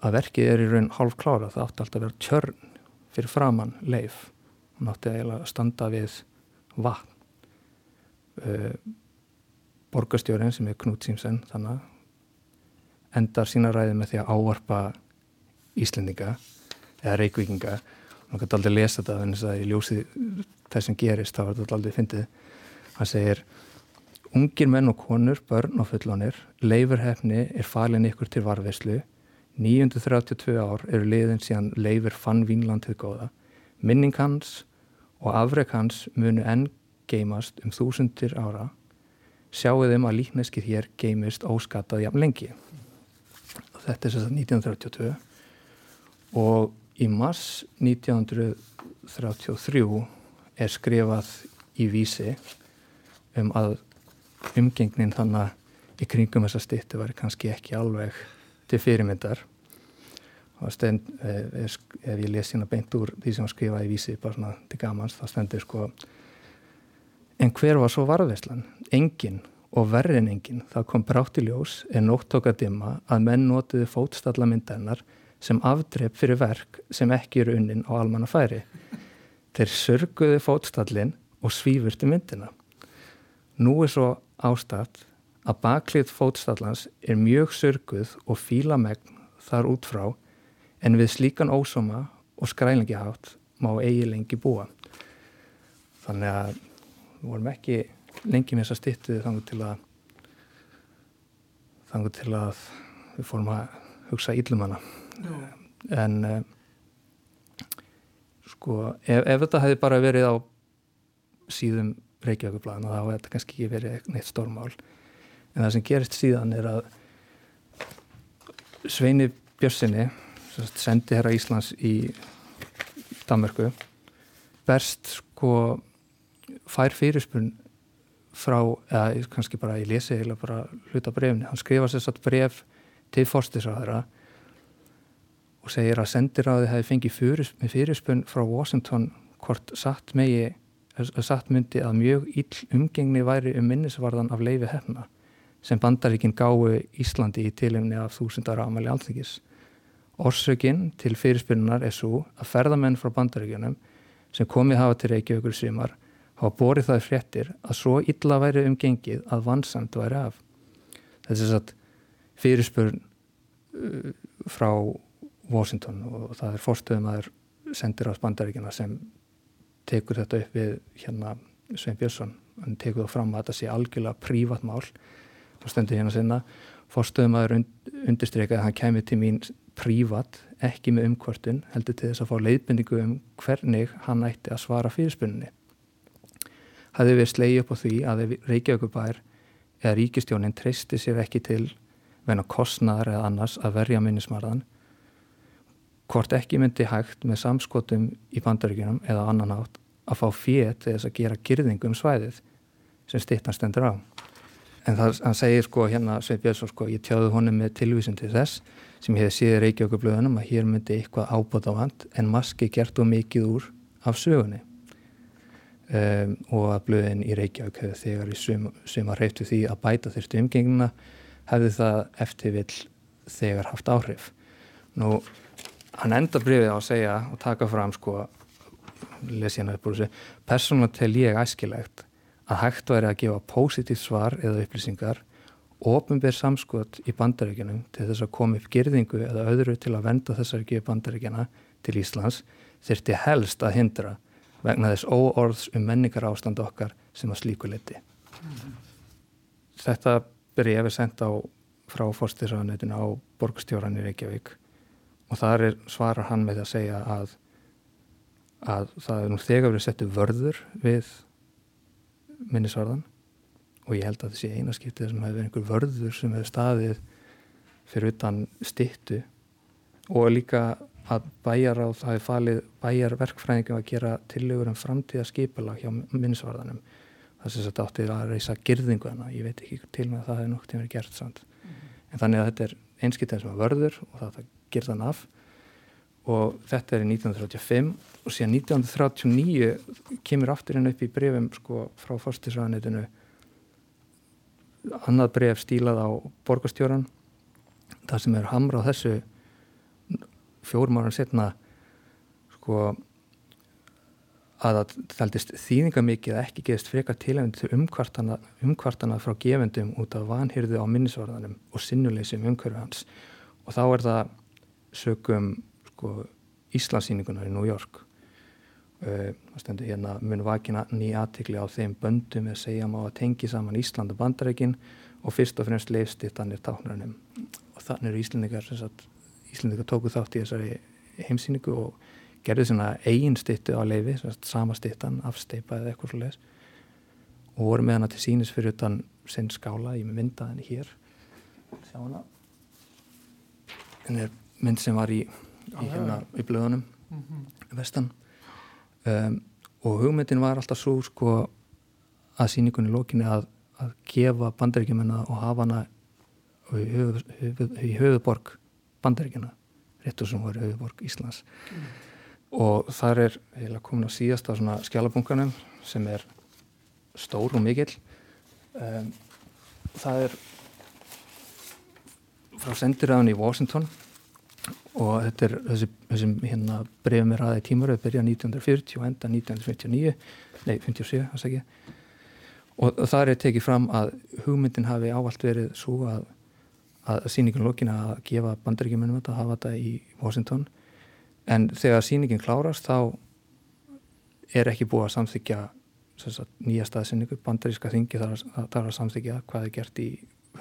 að verkið er í raun hálf klára það átti alltaf að vera tjörn fyrir framann leif hún átti að standa við vatn uh, borgarstjórin sem er Knut Simsen þannig endar sína ræði með því að ávarpa Íslendinga eða Reykvíkinga og hann gæti aldrei lesa þetta þannig að í ljósi þess sem gerist þá var þetta aldrei fyndið hann segir Ungir menn og konur, börn og fullonir, leifurhefni er falin ykkur til varveislu. 932 ár eru liðin síðan leifur fann Vínland til góða. Minning hans og afreg hans munu enn geimast um þúsundir ára. Sjáuðum að líkneskið hér geimist óskatað jafn lengi. Þetta er að 1932 og í mars 1933 er skrifað í vísi um að umgengnin þannig í kringum þessa stýttu var kannski ekki alveg til fyrirmyndar og stend, ef, ef ég les hérna beint úr því sem skrifaði í vísi bara svona til gamans, þá stendur sko en hver var svo varðveislan? Engin og verri en engin, það kom brátt í ljós en nótt tók að dimma að menn notiði fótstallamindennar sem afdrepp fyrir verk sem ekki eru unnin á almanna færi. Þeir sörguði fótstallin og svífurti myndina. Nú er svo ástætt að baklið fótstallans er mjög sörguð og fílamegn þar út frá en við slíkan ósoma og skrælingi hátt má eigi lengi búa. Þannig að við vorum ekki lengi með þessa stittu þannig til að þannig til að við fórum að hugsa íllumanna en uh, sko ef, ef þetta hefði bara verið á síðum Reykjavíkublaðina þá hefði þetta kannski ekki verið neitt stórmál. En það sem gerist síðan er að Sveini Björnssoni sendi herra Íslands í Danmarku berst sko fær fyrirspunn frá, eða kannski bara ég lesi eða bara hluta brefni, hann skrifa sér satt bref til fórstisraðara og segir að sendiráði hefði fengið fyrir, fyrirspunn frá Washington hvort satt megi satt myndi að mjög ill umgengni væri um minnisvarðan af leifi hefna sem bandaríkinn gáu Íslandi í tilumni af þúsundara ámæli alþykis. Orsökinn til fyrirspunnar er svo að ferðamenn frá bandaríkjunum sem komið hafa til Reykjavíkur sumar hafa borið það fréttir að svo illa væri umgengið að vansamt væri af. Þetta er að fyrirspurn uh, frá Washington og það er fórstöðum að það sendir á spandaríkina sem tekur þetta upp við hérna Svein Björnsson. Hann tekur það fram að þetta sé algjörlega prívat mál og stendur hérna sinna. Fórstöðum að það undirstreika að hann kemur til mín prívat ekki með umkvörtun heldur til þess að fá leiðbindingu um hvernig hann ætti að svara fyrirspunni hafði við slegið upp á því að Reykjavíkubær eða ríkistjónin treysti sér ekki til venna kostnar eða annars að verja minnismarðan hvort ekki myndi hægt með samskotum í bandaríkunum eða annan átt að fá fétt til þess að gera girðingu um svæðið sem stittan stendur á. En það hann segir sko hérna Sveit Björnsson sko ég tjáði honum með tilvísin til þess sem ég hef síðið Reykjavíkublöðunum að hér myndi eitthvað ábútt á hand en maski gert og mikið úr af sögunni. Um, og að blöðin í Reykjavík hefur þegar í sum, suma hreiftu því að bæta þurftu umgengina hefði það eftir vill þegar haft áhrif. Nú hann enda brifið á að segja og taka fram sko les hérna upp úr þessu persónulega tel ég æskilegt að hægt væri að gefa pósitív svar eða upplýsingar ofinber samskot í bandaríkjunum til þess að koma upp gerðingu eða öðru til að venda þessar ekki bandaríkjana til Íslands þurfti helst að hindra vegna þess óorðs um menningar ástand okkar sem að slíku liti. Mm. Þetta er sendt á frá fórstisraðanetinu á borgstjóran í Reykjavík og þar er svarar hann með að segja að, að það er nú þegar verið settu vörður við minnisvarðan og ég held að þessi einaskiptið sem hefur verið einhver vörður sem hefur staðið fyrir utan stittu og líka að bæjar á það hefur falið bæjarverkfræðingum að gera tillögur um framtíða skipala hjá minnisvarðanum. Það sem þetta átti að reysa girðingu þannig ég veit ekki til með að það hefur nokt tíma verið gert samt. Mm -hmm. en þannig að þetta er einskiptið sem er vörður og það, það girðan af. Og þetta er í 1935 og síðan 1939 kemur aftur henn upp í brefum sko, frá fórstisraðanitinu annað bref stílað á borgastjóran það sem er hamra á þessu fjórum ára setna sko að það þaldist þýðinga mikið að ekki geðist frekar tilhengið til umkvartana, umkvartana frá gefendum út af vanhyrðu á minnisvarðanum og sinnuleysum umhverju hans. Og þá er það sögum sko Íslandsýningunar í New York stendur hérna mun vakina nýja aðtikli á þeim böndum eða segja má að tengi saman Ísland og bandarækin og fyrst og fremst leifstittanir táknarnum og þannig eru Íslandingar Íslandingar tóku þátt í þessari heimsýningu og gerði svona eigin stittu á leifi sama stittan, afsteipa eða eitthvað svo leiðis og voru með hana til sínis fyrir utan sinn skála ég mynda henni hér. Sjá hana. Henni er mynd sem var í, í hérna í blöðunum mm -hmm. vestan um, og hugmyndin var alltaf svo sko að síningunni lókinni að, að gefa bandaríkjumenna og hafa hana í, höf, höf, í höfuborg bandaríkjuna réttur sem voru höfuborg Íslands. Mm. og þar er komin á síðasta skjálabunkanum sem er stór og mikill. Um, það er frá sendiræðan í Washington og þetta er þessi, þessi hérna brefum er aðeins tímaröð byrja 1940 og enda 1959 nei 57 það segja og þar er tekið fram að hugmyndin hafi ávalt verið svo að, að síningin lókina að gefa bandaríkjumunum þetta að hafa þetta í Washington. En þegar síningin klárast þá er ekki búið að samþykja sagt, nýja staðsynningu bandaríska þingi þar að, að samþykja hvað er gert í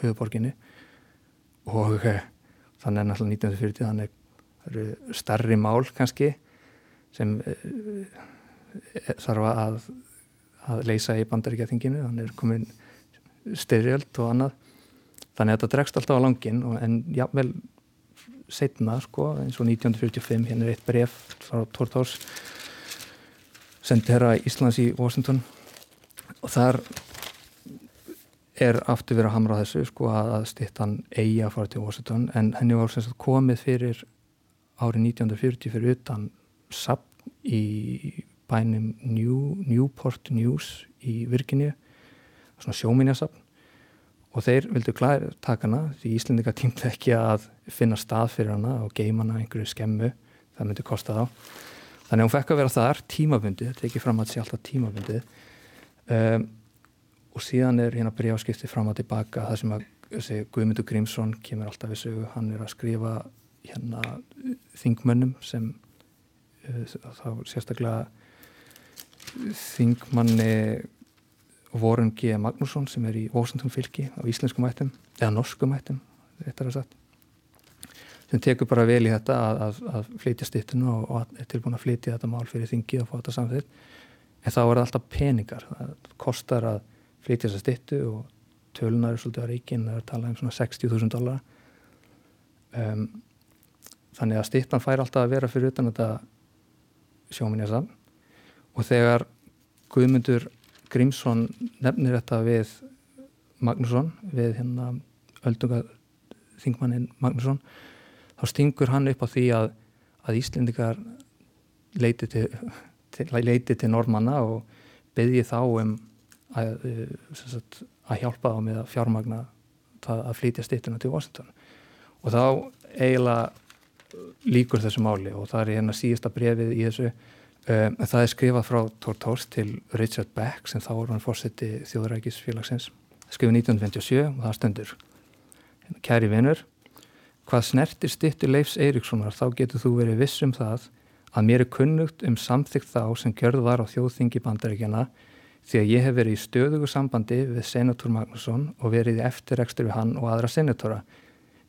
höfuborginni og eh, þannig er náttúrulega 1940 þannig eru starri mál kannski sem uh, þarf að, að leysa í bandaríkjaþinginu. Þannig er komin styrjöld og annað. Þannig að þetta dregst alltaf á langin en jável setna sko eins og 1945 hérna er eitt bref frá Tortós sendi herra Íslands í Washington. Og þar er aftur verið að hamra þessu sko að stittan eigi að fara til Washington. En henni var komið fyrir árið 1940 fyrir utan sapn í bænum New, Newport News í Virginia svona sjóminjasapn og þeir vildu klæra takana því Íslendinga tímti ekki að finna stað fyrir hana og geima hana einhverju skemmu það myndi kosta þá. Þannig að hún fekk að vera þar tímabundið þetta er ekki fram að sé alltaf tímabundið. Um, og síðan er hérna bregjáskipti fram að tilbaka það sem að Guðmundur Grímsson kemur alltaf við sögu, hann er að skrifa hérna þingmönnum sem uh, þá sérstaklega þingmanni Vorun G. Magnússon sem er í Washington fylki á íslenskum ættum eða norskum ættum sem tekur bara vel í þetta að, að, að flytja stittinu og, og er tilbúin að flytja þetta mál fyrir þingi og fá þetta samþitt en þá er það alltaf peningar. Það kostar að flytja þessa stittu og tölunar er svolítið að ríkin það er að tala um svona 60.000 dólar um, þannig að stittan fær alltaf að vera fyrir utan þetta sjóminjasa og þegar Guðmundur Grímsson nefnir þetta við Magnússon við hérna öldunga þingmannin Magnússon þá stingur hann upp á því að, að Íslendikar leiti til, til, leiti til normanna og beði þá um að, sagt, að hjálpa þá með að fjármagna það að flytja stittuna til Washington. Og þá eiginlega líkur þessu máli og það er hérna síðasta brefið í þessu um, það er skrifað frá Tortórs til Richard Beck sem þá var hann fórseti þjóðrækisfélagsins skrifið 1957 og það stendur hérna, kæri vinnur hvað snertir stittu Leifs Eiríkssonar þá getur þú verið viss um það að mér er kunnugt um samþygt þá sem gjörð var á þjóðþingi bandaríkjana því að ég hef verið í stöðugu sambandi við senator Magnusson og verið í eftirrekstur við hann og aðra senatora.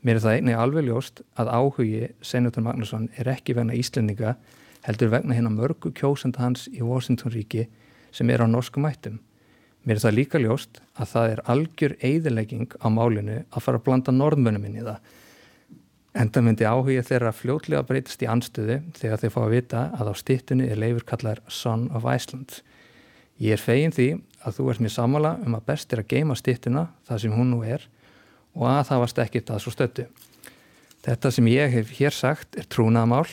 Mér er það einnig alveg ljóst að áhugi senator Magnusson er ekki vegna Íslendinga heldur vegna hérna mörgu kjósenda hans í Washington ríki sem er á norskum mættum. Mér er það líka ljóst að það er algjör eigðilegging á málinu að fara að blanda norðmönum inn í það. Enda myndi áhuga þeirra fljótlega breytist í anstöðu þegar þeir fá að vita að á stittunni er leifur kallar Son of Iceland. Ég er fegin því að þú ert mér samála um að best er að geima stittuna það sem hún nú er og að það varst ekkit að svo stöttu. Þetta sem ég hef hér sagt er trúnaðamál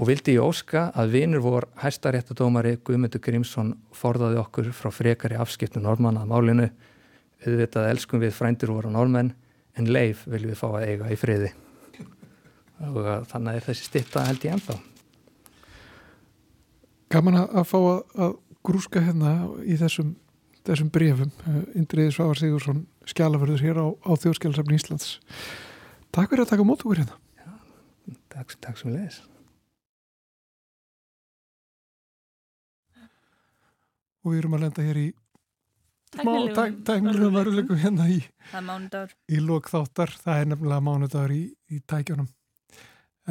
og vildi ég óska að vinur vor hæstaréttadómari Guðmundur Grímsson forðaði okkur frá frekari afskiptu normanna að málinu. Auðvitað elskum við frændur voru normenn en leif viljum við fá að eiga í friði. Og þannig er þessi stitta held ég ennþá. Gaman að fá að, grúska hérna í þessum, þessum brefum Indriði Svavar Sigursson skjálaförður hér á, á þjóðskjálasafni Íslands. Takk fyrir að taka mót okkur hérna. Já, takk, takk sem við leiðis og við erum að lenda hér í tæknilegum veruleikum hérna í í lókþáttar, það er nefnilega mánudagur í, í tækjunum.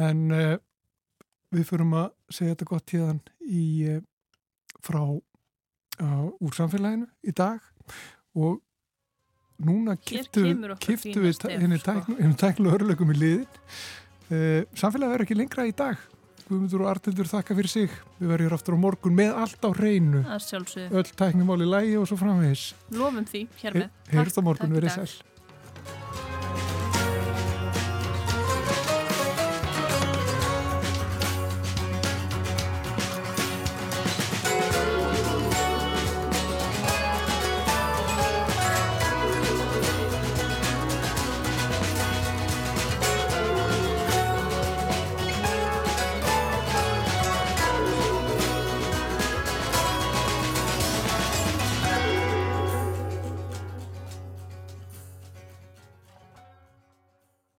En uh, við fyrum að segja þetta gott tíðan í uh, frá uh, úr samfélaginu í dag. Og núna kiptu, við henni tæknilegum veruleikum í liðin samfélagið verður ekki lengra í dag Guðmundur og Artildur þakka fyrir sig. Við verðum aftur á morgun með allt á hreinu. Öll tæknumál í lægi og svo framvegis. Lofum því, hér með. Heyrst á morgun, verið sæl.